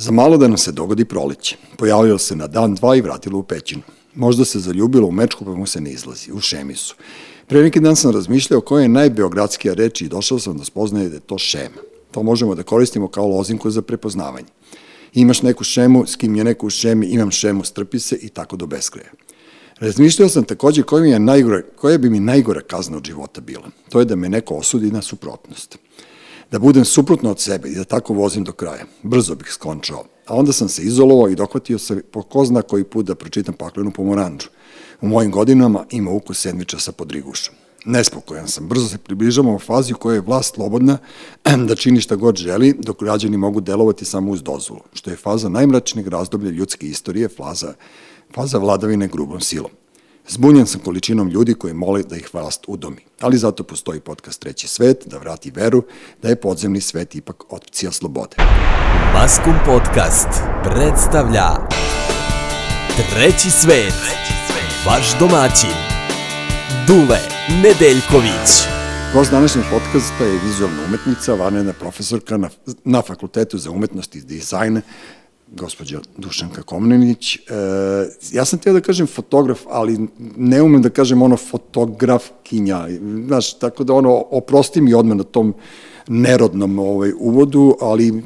Za malo da nam se dogodi proleće. Pojavilo se na dan, dva i vratilo u pećinu. Možda se zaljubilo u mečku pa mu se ne izlazi, u šemisu. Pre neki dan sam razmišljao koja je najbeogradskija reč i došao sam da spoznaje da je to šema. To možemo da koristimo kao lozinku za prepoznavanje. Imaš neku šemu, s kim je neko u šemi, imam šemu, strpi se i tako do beskraja. Razmišljao sam takođe koja, mi je najgore, koja bi mi najgora kazna od života bila. To je da me neko osudi na suprotnost. Da budem suprotno od sebe i da tako vozim do kraja. Brzo bih skončao. A onda sam se izolovao i dohvatio se po ko zna koji put da pročitam paklenu pomoranđu. U mojim godinama ima ukus sendviča sa podrigušom. Nespokojan sam, brzo se približavamo u fazi u kojoj je vlast slobodna da čini šta god želi, dok građani mogu delovati samo uz dozvolu, što je faza najmračnijeg razdoblja ljudske istorije, faza, faza vladavine grubom silom. Zbunjen sam količinom ljudi koji mole da ih vlast udomi. Ali zato postoji podcast Treći svet, da vrati veru da je podzemni svet ipak opcija slobode. Maskum Podcast predstavlja Treći svet, vaš domaćin, Dule Nedeljković. Gost današnjeg podcasta je vizualna umetnica, vanredna profesorka na, na Fakultetu za umetnost i dizajn, gospođa Dušanka Komnenić. E, ja sam teo da kažem fotograf, ali ne umem da kažem ono fotografkinja. Znaš, tako da ono, oprosti mi odmah na tom nerodnom ovaj, uvodu, ali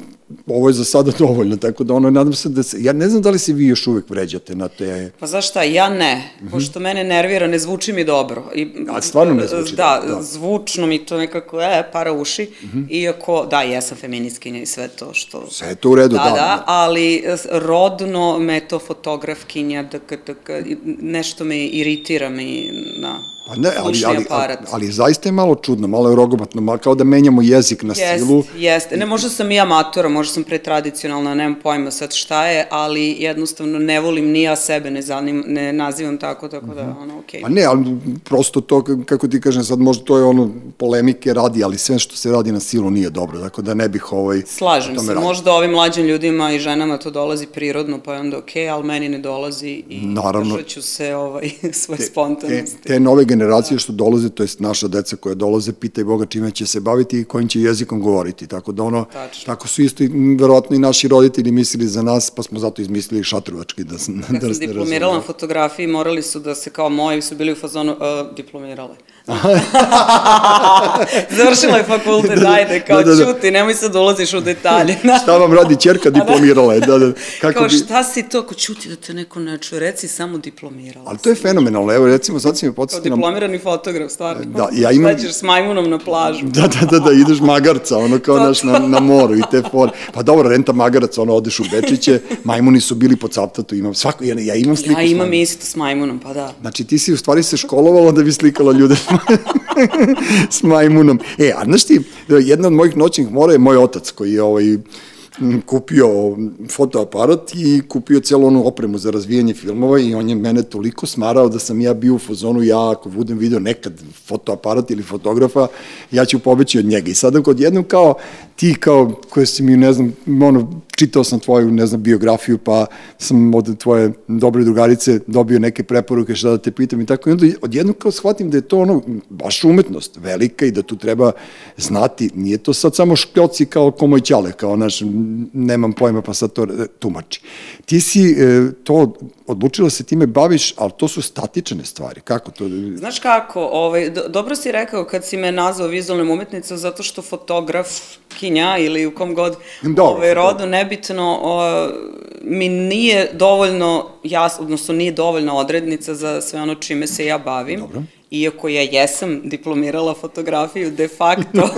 ovo je za sada dovoljno, tako da ono, nadam se da se, ja ne znam da li se vi još uvek vređate na te... Pa znaš šta, ja ne, pošto mene nervira, ne zvuči mi dobro. I, A stvarno ne zvuči da, da. zvučno mi to nekako, e, para uši, mm -hmm. iako, da, jesam feminiskinja i sve to što... Sve je to u redu, da. Da, da, ali rodno me to fotografkinja, da, da, da, nešto me iritira mi na Pa ne, ali, ali, ali, ali zaista je malo čudno, malo je rogobatno, malo kao da menjamo jezik na jest, silu. Jeste, ne, možda sam i amatora, možda sam pretradicionalna, nemam pojma sad šta je, ali jednostavno ne volim ni ja sebe, ne, zanim, ne nazivam tako, tako da, uh -huh. ono, okej. Okay. Pa ne, ali prosto to, kako ti kažem, sad možda to je ono polemike radi, ali sve što se radi na silu nije dobro, tako da ne bih ovaj... Slažem se, radi. možda ovim mlađim ljudima i ženama to dolazi prirodno, pa je onda okej, okay, ali meni ne dolazi i Naravno, držat ću se ovaj, svoje spontanosti. Te, te nove generacije što dolaze, to jest naša deca koja dolaze, pitaj Boga čime će se baviti i kojim će jezikom govoriti. Tako da ono, Tačno. tako su isto i verovatno i naši roditelji mislili za nas, pa smo zato izmislili šatrovački da, Kad da sam diplomirala na fotografiji, morali su da se kao moji su bili u fazonu, uh, diplomirale. Završila je fakultet, da, ajde, kao da, da, da. čuti, nemoj sad da ulaziš u detalje. šta vam radi čerka diplomirala je, da, da. Kako kao bi... šta si to, ko čuti da te neko ne čuje, reci samo diplomirala. Ali to je fenomenalno, evo recimo sad si me podsjetio. Kao diplomirani fotograf, stvarno. Da, ja imam... Slećeš s majmunom na plažu. Da, da, da, da, ideš magarca, ono kao naš na, na moru i te fore. Pa dobro, renta magarac, ono odeš u Bečiće, majmuni su bili po captatu, imam svako, ja, ja imam sliku. Ja imam isto s majmunom, pa da. Znači ti si u stvari se školovala da bi slikala ljude s majmunom. E, a znaš ti, jedna od mojih noćnih mora je moj otac koji je ovaj, kupio fotoaparat i kupio celu onu opremu za razvijanje filmova i on je mene toliko smarao da sam ja bio u fazonu, ja ako budem video nekad fotoaparat ili fotografa, ja ću pobeći od njega. I sada kod jednom kao ti kao koje si mi, ne znam, ono, čitao sam tvoju, ne znam, biografiju, pa sam od tvoje dobre drugarice dobio neke preporuke šta da te pitam i tako. I onda odjedno kao shvatim da je to ono, baš umetnost, velika i da tu treba znati, nije to sad samo škljoci kao ko moj ćale, kao naš, nemam pojma pa sad to e, tumači. Ti si e, to odlučila se time baviš, ali to su statične stvari. Kako to? Znaš kako, ovaj, do, dobro si rekao kad si me nazvao vizualnom umetnicom, zato što fotograf, kinja ili u kom god Dobro, ovaj, rodu, nebitno, o, mi nije dovoljno jas, odnosno nije dovoljna odrednica za sve ono čime se ja bavim. Dobro iako ja jesam diplomirala fotografiju de facto.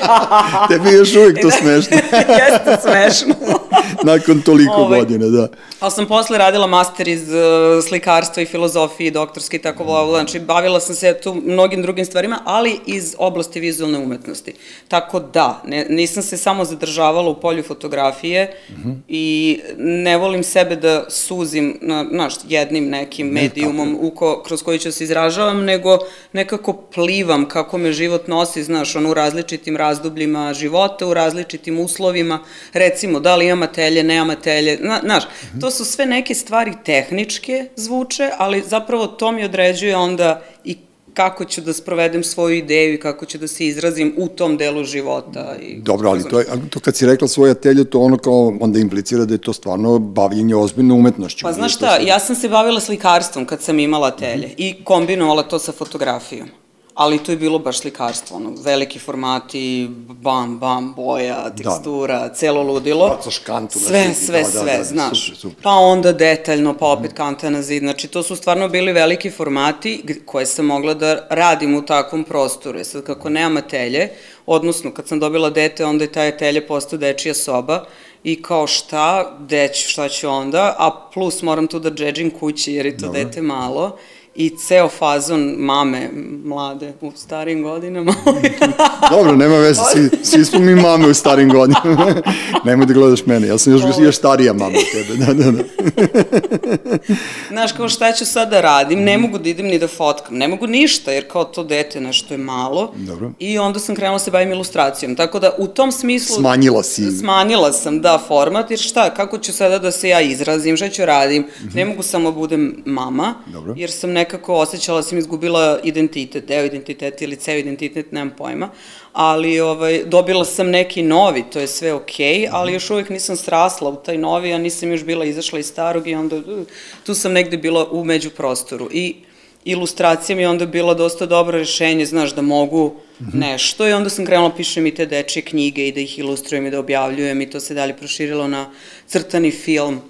Tebi je još uvijek to da, smešno. Jeste smešno. Nakon toliko ovaj, godina, da. Ali sam posle radila master iz uh, slikarstva i filozofije, doktorski i tako volala. Znači, bavila sam se tu mnogim drugim stvarima, ali iz oblasti vizualne umetnosti. Tako da, ne, nisam se samo zadržavala u polju fotografije mm -hmm. i ne volim sebe da suzim na, naš, jednim nekim ne, medijumom u ko, kroz koji ću se izražavam, nego nekako plivam kako me život nosi, znaš, on u različitim razdobljima života, u različitim uslovima, recimo, da li imam atelje, nemam atelje, na, znaš, mm -hmm. to su sve neke stvari tehničke zvuče, ali zapravo to mi određuje onda i kako ću da sprovedem svoju ideju i kako ću da se izrazim u tom delu života. I, Dobro, ali to, je, ali to kad si rekla svoje atelje, to ono kao onda implicira da je to stvarno bavljenje ozbiljno umetnošću. Pa znaš šta, ja sam se bavila slikarstvom kad sam imala atelje i kombinovala to sa fotografijom. Ali to je bilo baš slikarstvo, ono, veliki formati, bam, bam, boja, tekstura, celo ludilo. Bacaš kantu na Sve, zid, sve, da, da, sve, da, znaš. super, super. Pa onda detaljno, pa opet kanta na zid. Znači, to su stvarno bili veliki formati koje sam mogla da radim u takvom prostoru. E sad, kako nemam atelje, odnosno, kad sam dobila dete, onda je taj atelje postao dečija soba i kao šta, deć, šta ću onda, a plus moram tu da džedžim kući jer je to Dobro. dete malo i ceo fazon mame mlade u starijim godinama. Dobro, nema veze, svi, svi smo mi mame u starim godinama. Nemoj da gledaš mene, ja sam još, još starija mama od tebe. Da, da, da. Znaš, kao šta ću sad da radim, ne mogu da idem ni da fotkam, ne mogu ništa, jer kao to dete nešto je malo. Dobro. I onda sam krenula da se bavim ilustracijom. Tako da u tom smislu... Smanjila si. Smanjila sam, da, format, jer šta, kako ću sada da se ja izrazim, šta ću radim, ne mogu samo da budem mama, Dobro. jer sam nekako osjećala sam izgubila identitet, deo identiteta ili ceo identitet, nemam pojma, ali ovaj, dobila sam neki novi, to je sve okej, ali još uvijek nisam srasla u taj novi, a nisam još bila izašla iz starog i onda uh, tu sam negde bila u međuprostoru. I ilustracija mi je onda bila dosta dobro rešenje, znaš, da mogu nešto i onda sam krenula da pišem i te dečje knjige i da ih ilustrujem i da objavljujem i to se dalje proširilo na crtani film,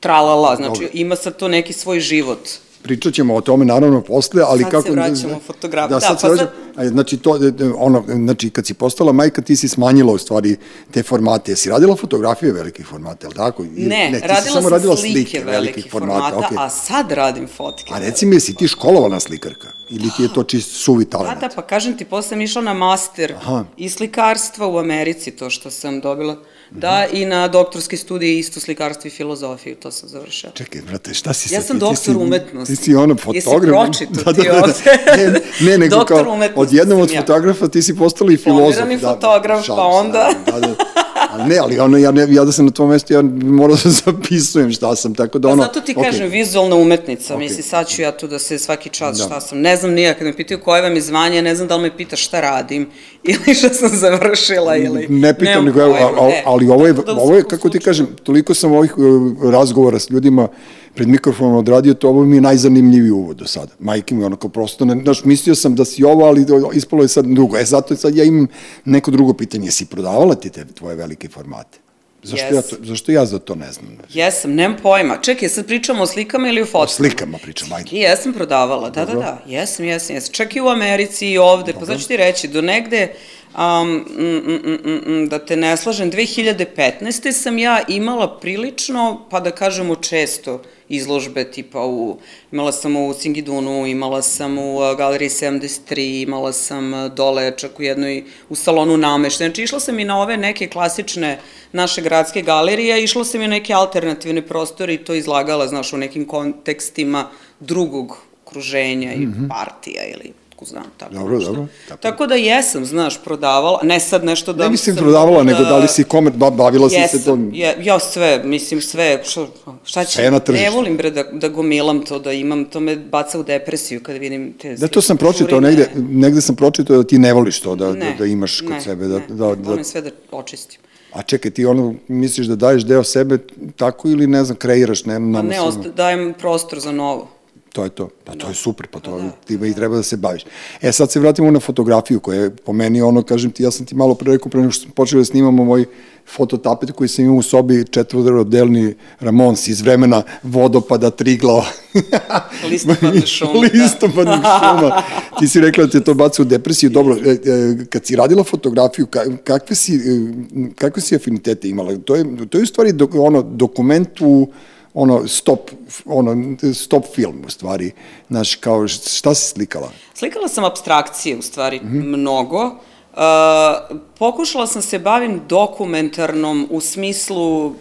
tralala, znači Dobro. ima sad to neki svoj život. Pričat ćemo o tome naravno posle, ali Sad kako... se vraćamo fotografiji. Da, Da, sad se pa vraćamo. A, Znači, to, e, e, ono, znači, kad si postala majka, ti si smanjila u stvari te formate. Jesi radila fotografije velikih formata, je li tako? Ne, si radila samo sam radila slike, velikih formata, okej. a sad radim fotke. A reci mi, jesi ti školovala slikarka? Ili ti je to čist suvi Da, talent? da, pa kažem ti, posle sam išla na master Aha. i slikarstva u Americi, to što sam dobila, da, i na doktorski studij isto slikarstvo i filozofiju, to sam završila. Čekaj, brate, šta si Ja sad sam ti? Ti doktor umetnosti. Ti si ono Jesi fotograf. pročitao ti ovde? Ne, ne, ne nego Doktor kao, umetnosti odjednom od sam ja. fotografa ti si postala i filozof. Diplomirani fotograf, šalim pa onda- Da, da. Ali ne, ali ono, ja, ne, ja da sam na tom mestu, ja morao da zapisujem šta sam, tako da Pa ono... zato ti okej. kažem, vizualna umetnica, Ok. misli, sad ću ja tu da se svaki čas Da. šta sam, ne znam nija, kad me pitaju koje vam je zvanje, ne znam da li me pita šta radim, ili šta sam završila, ili... Ne pitam, nego, evo, pojma, a- a- e. ali ovo je, da ovo je, kako ti kažem, toliko sam ovih uh, razgovora s ljudima pred mikrofonom odradio, to ovo mi je najzanimljiviji uvod do sada. Majke mi, ono kao prosto, ne, znaš, mislio sam da si ovo, ali ispalo je sad drugo. E, zato sad ja imam neko drugo pitanje. Si prodavala ti te tvoje velike formate? Zašto, ja, to, zašto ja za to ne znam? Jesam, nemam pojma. Čekaj, sad pričamo o slikama ili o O fotkama? slikama pričam, ajde. Jesam prodavala, da, da, da, jesam, jesam, jesam. Čak i u Americi i ovde, pa znači ti reći, do negde, um, mm, mm, mm, mm, mm, da te ne slažem, 2015. sam ja imala prilično, pa da kažemo često, izložbe tipa u, imala sam u Singidunu, imala sam u uh, Galeriji 73, imala sam uh, dole čak u jednoj, u salonu namešta. Znači išla sam i na ove neke klasične naše gradske galerije, išla sam i na neke alternativne prostore i to izlagala, znaš, u nekim kontekstima drugog okruženja i partija ili ko znam, tako. Dobro, nešto. dobro, tako. Tako da jesam, znaš, prodavala, ne sad nešto da... Ne mislim prodavala, mogla nego da li si komer, ba, bavila si se to... Jesam, je, ja sve, mislim sve, što, šta će, Sve na tržištu. ne volim bre da, da gomilam to, da imam, to me baca u depresiju kada vidim te Da, to sam pročitao, negde, negde sam pročitao da ti ne voliš to, da, da, Ne, da imaš kod ne, sebe. Da, ne, da, da, volim sve da očistim. A čekaj, ti ono, misliš da daješ deo sebe tako ili, ne znam, kreiraš, ne, Pa ne, osta, dajem prostor za novo. To je to. Pa to je super, pa to da. time i treba da se baviš. E, sad se vratimo na fotografiju koja je po meni ono, kažem ti, ja sam ti malo pre rekao, pre nego što smo počeli da snimamo moj fototapet koji sam imao u sobi četvrodelni Ramons iz vremena vodopada Triglava. Listopadne šume, da. Listopadnih šuma. Ti si rekla da te to baca u depresiju. Dobro, e, e, kad si radila fotografiju, ka, kakve, si, e, kakve si afinitete imala? To je, to je u stvari do, ono, dokument u ono stop ono stop film u stvari znaš kao šta si slikala Slikala sam abstrakcije, u stvari, Mhm. mnogo. Uh, pokušala sam se bavim dokumentarnom u smislu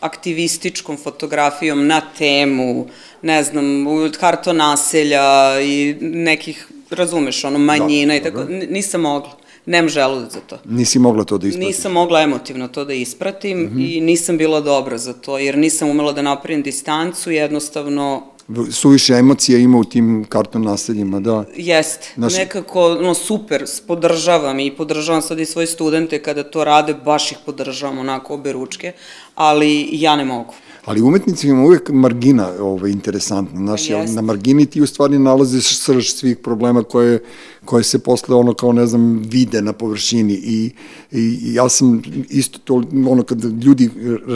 aktivističkom fotografijom na temu, ne znam, u- karto naselja i nekih, razumeš, ono, manjina i tako, nisam mogla. Nemam želudac za to. nisi mogla to da ispratiš Nisam mogla emotivno to da ispratim Mhm. i nisam bila dobra za to, jer nisam umela da napravim distancu, jednostavno suviše emocija ima u tim karton naseljima, da. Jeste, Znaš- nekako, no super, podržavam i podržavam sad i svoje studente kada to rade, baš ih podržavam onako obe ručke, ali ja ne mogu. Ali umetnicima ima uvek margina ovaj, interesantna. Znaš, Jeste. na margini ti u stvari nalaziš srž svih problema koje, koje se posle ono kao ne znam vide na površini i, i, i ja sam isto to ono kad ljudi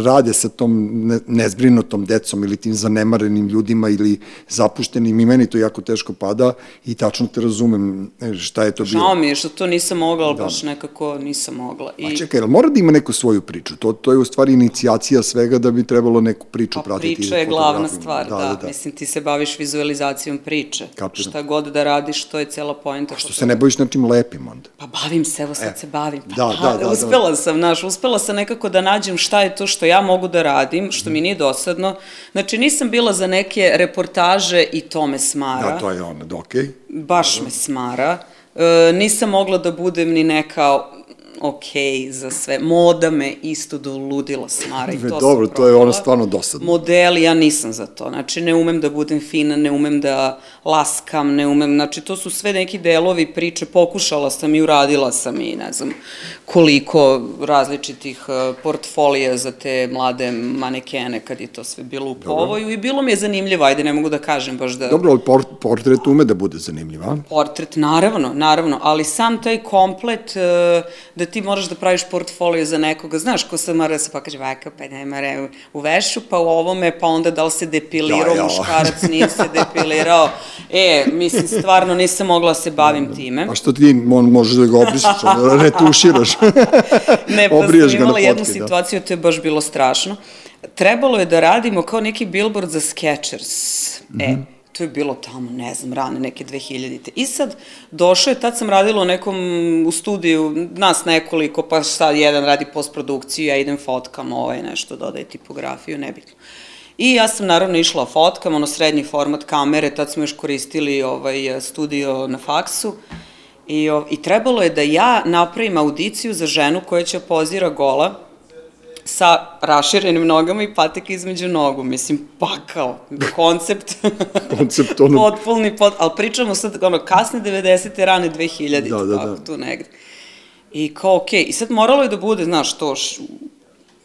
rade sa tom ne, nezbrinutom decom ili tim zanemarenim ljudima ili zapuštenim i meni to jako teško pada i tačno te razumem e, šta je to bilo. Žao mi je što to nisam mogla, ali baš nekako nisam mogla. A I, čekaj, jel mora da ima neku svoju priču? To, to je u stvari inicijacija svega da bi trebalo neku priču Pa pratiti. priča je glavna fotografijom. stvar, da, da, Mislim, ti se baviš vizualizacijom priče. Kapiram. Šta god da radiš, to je cela pojenta. Što se ne bojiš nečim lepim onda? Pa bavim se, evo sad se bavim. Pa, da, da, da, da. uspela sam, znaš, uspela sam nekako da nađem šta je to što ja mogu da radim, što mi nije dosadno. Znači, nisam bila za neke reportaže i to me smara. Da, to je ono, da, okej. Baš me smara. E, nisam mogla da budem ni neka ok za sve. Moda me isto do ludila smara i to Dobro, to je ono stvarno dosadno. Modeli, ja nisam za to. Znači, ne umem da budem fina, ne umem da laskam, ne umem, znači, to su sve neki delovi priče, pokušala sam i uradila sam i ne znam koliko različitih uh, portfolija za te mlade manekene kad je to sve bilo u povoju i bilo mi je zanimljivo, ajde, ne mogu da kažem baš da... Dobro, ali por, portret ume da bude zanimljiv, a? Portret, naravno, naravno, ali sam taj komplet uh, da ti moraš da praviš portfolio za nekoga, znaš, ko se mora da se pokaže vaka, pa ne mora u vešu, pa u ovome, pa onda da li se depilirao Ja, ja. muškarac, nije se depilirao. E, mislim, stvarno nisam mogla da se bavim time. A što ti on, možeš da ga obrišeš, ono, retuširaš? Ne, pa Obriješ sam imala jednu fotke, da. situaciju, to je baš bilo strašno. Trebalo je da radimo kao neki billboard za Skechers. E, Mhm. to je bilo tamo, ne znam, rane neke 2000-te. I sad, došao je, tad sam radila u nekom, u studiju, nas nekoliko, pa sad jedan radi postprodukciju, ja idem fotkam, ovaj nešto, dodaje tipografiju, nebitno. I ja sam naravno išla fotkam, ono srednji format kamere, tad smo još koristili ovaj studio na faksu. I, o, I trebalo je da ja napravim audiciju za ženu koja će pozira gola sa raširenim nogama i patek između nogu. Mislim, pakao. Koncept. Koncept, ono- Potpulni, pot, ali pričamo sad, ono, kasne 90. rane 2000. Da, da, tako, da. tu negde. I kao, okej, i sad moralo je da bude, znaš, to š,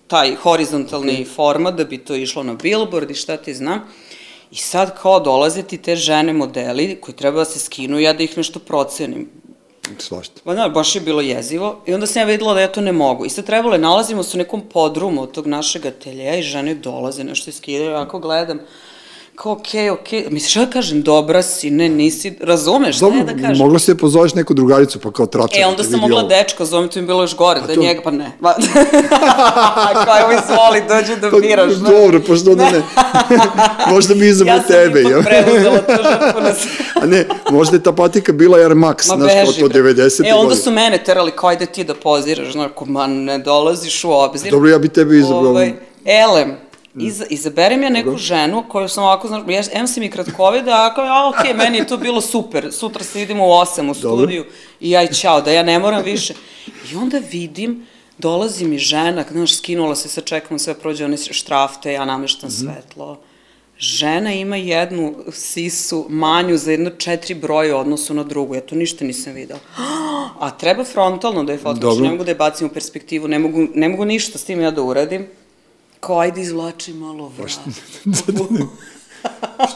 taj horizontalni okay. format da bi to išlo na billboard i šta ti znam. I sad kao dolaze ti te žene modeli koji treba da se skinu ja da ih nešto procenim. Svašta. Pa da, baš je bilo jezivo. I onda sam ja videla da ja to ne mogu. I sad trebalo je, nalazimo se u nekom podrumu od tog našeg ateljeja i žene dolaze, nešto iskidaju, ja ako gledam, kao okej, okej, misliš da kažem, dobra si, ne, nisi, razumeš, Dobro, ja da kažem? mogla si da pozoveš neku drugaricu, pa kao tračak. E, onda sam mogla dečka, zovem to im bilo još gore, da to- njega, pa ne. Ma, kao evo izvoli, dođi da biraš. Pa, dobro, pa što da ne? možda bi izabrao ja sam tebe. ipak ja. preuzela tu žrtvu na. A ne, možda je ta patika bila Air Max, Ma znaš, beži, to bre. 90. E, onda godine. su mene terali, kao ajde ti da poziraš, znaš, ko, ma ne dolaziš u obzir. Dobro, ja bi tebe izabrao. Ovaj, elem, Iz, izaberem ja neku ženu koju sam ovako, znaš, ja, em sam i kratkovida, a kao, a okej, meni je to bilo super, sutra se vidimo u 8 u studiju i i čao, da ja ne moram više. I onda vidim, dolazi mi žena, znaš, skinula se sa čekom, sve prođe one štrafte, ja nameštam Mhm. svetlo. Žena ima jednu sisu manju za jedno četiri broje u odnosu na drugu, ja to ništa nisam videla. A treba frontalno da je Dobro. ne mogu da je bacim u perspektivu, ne mogu, ne mogu ništa s tim ja da uradim. Kao, ajde izvlači malo vrat.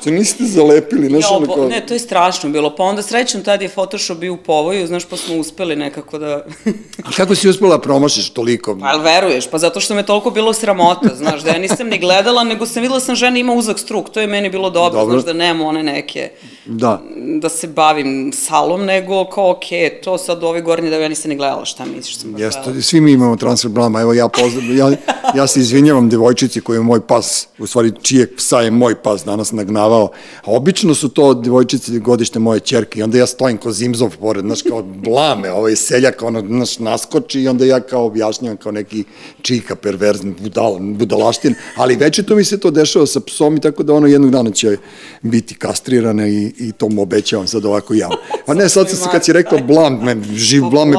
Što niste zalepili, znaš, ono kao... ne, to je strašno bilo. Pa onda srećom tad je Photoshop bio u povoju, znaš, pa smo uspeli nekako da... A kako si uspela da promašiš toliko? Pa jel veruješ? Pa zato što me toliko bilo sramota, znaš, da ja nisam ni gledala, nego sam videla sam žena ima uzak struk, to je meni bilo dobro, Dobro. znaš, da nemam one neke, Da. da se bavim salom, nego kao, okej, to sad ove gornje da ja nisam ni gledala šta misliš sam gledala. Jeste, svi mi imamo transfer blama. Evo ja pozdravim, ja, ja se izvinjavam devojčici koju je moj pas, u stvari čijeg psa je moj pas danas nagnavao. A obično su to devojčice godište moje čerke i onda ja stojim ko zimzov pored, znaš, kao blame, ovaj seljak, ono, znaš, naskoči i onda ja kao objašnjavam kao neki čika perverzni budal, budalaštin, ali već to mi se to dešava sa psom i tako da ono jednog dana će biti kastrirana i, i to mu obećavam sad ovako javno. Pa ne, sad sam se kad si rekao blam, men, živ Pa blam me.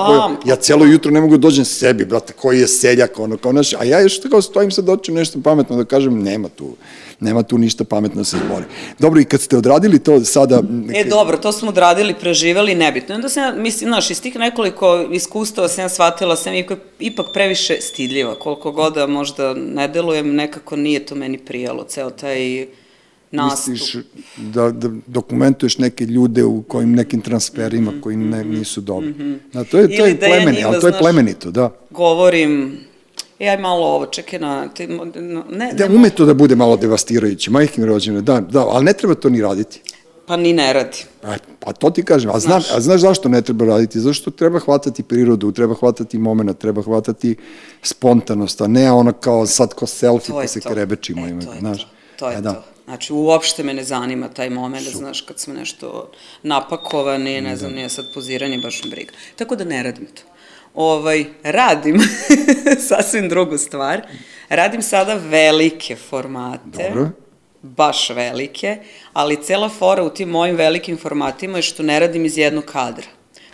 Ja pa celo jutro ne mogu da dođem sebi, brate, koji je seljak, ono, kao naš, a ja još tako stojim sad doćem nešto pametno da kažem, nema tu, nema tu ništa pametno da se zbori. Dobro, i kad ste odradili to sada... E, dobro, to smo odradili, preživeli, nebitno. I Onda sam, ja, mislim, znaš, iz tih nekoliko iskustava sam ja shvatila, sam ipak, ipak previše stidljiva, koliko god da možda ne delujem, nekako nije to meni prijalo, ceo taj nastup. Misliš da, da dokumentuješ neke ljude u kojim nekim transferima koji ne, nisu dobri. Da, to je, to Mhm, Ili je da ja plemeni, njima, ali to je plemenito, da. Govorim, e, aj malo ovo, čekaj na, te, ne, Da ne, ume to da bude malo devastirajuće, majke mi rođene, da, da, ali ne treba to ni raditi. pa ni ne radi. Pa, pa to ti kažem, a, znam, a znaš zašto ne treba raditi? Zašto treba hvatati prirodu, treba hvatati moment, treba hvatati spontanost, a ne ono kao sad ko selfie pa se to. krebečimo, E, to je znaš. to. To je E, da. to. Znači, uopšte me ne zanima taj moment, znaš, kad smo nešto napakovani, ne znam, nije sad poziranje, baš me briga. Tako da ne radim to. Ovaj, radim sasvim drugu stvar. Radim sada velike formate. Dobro. Baš velike, ali cela fora u tim mojim velikim formatima je što ne radim iz jednog kadra.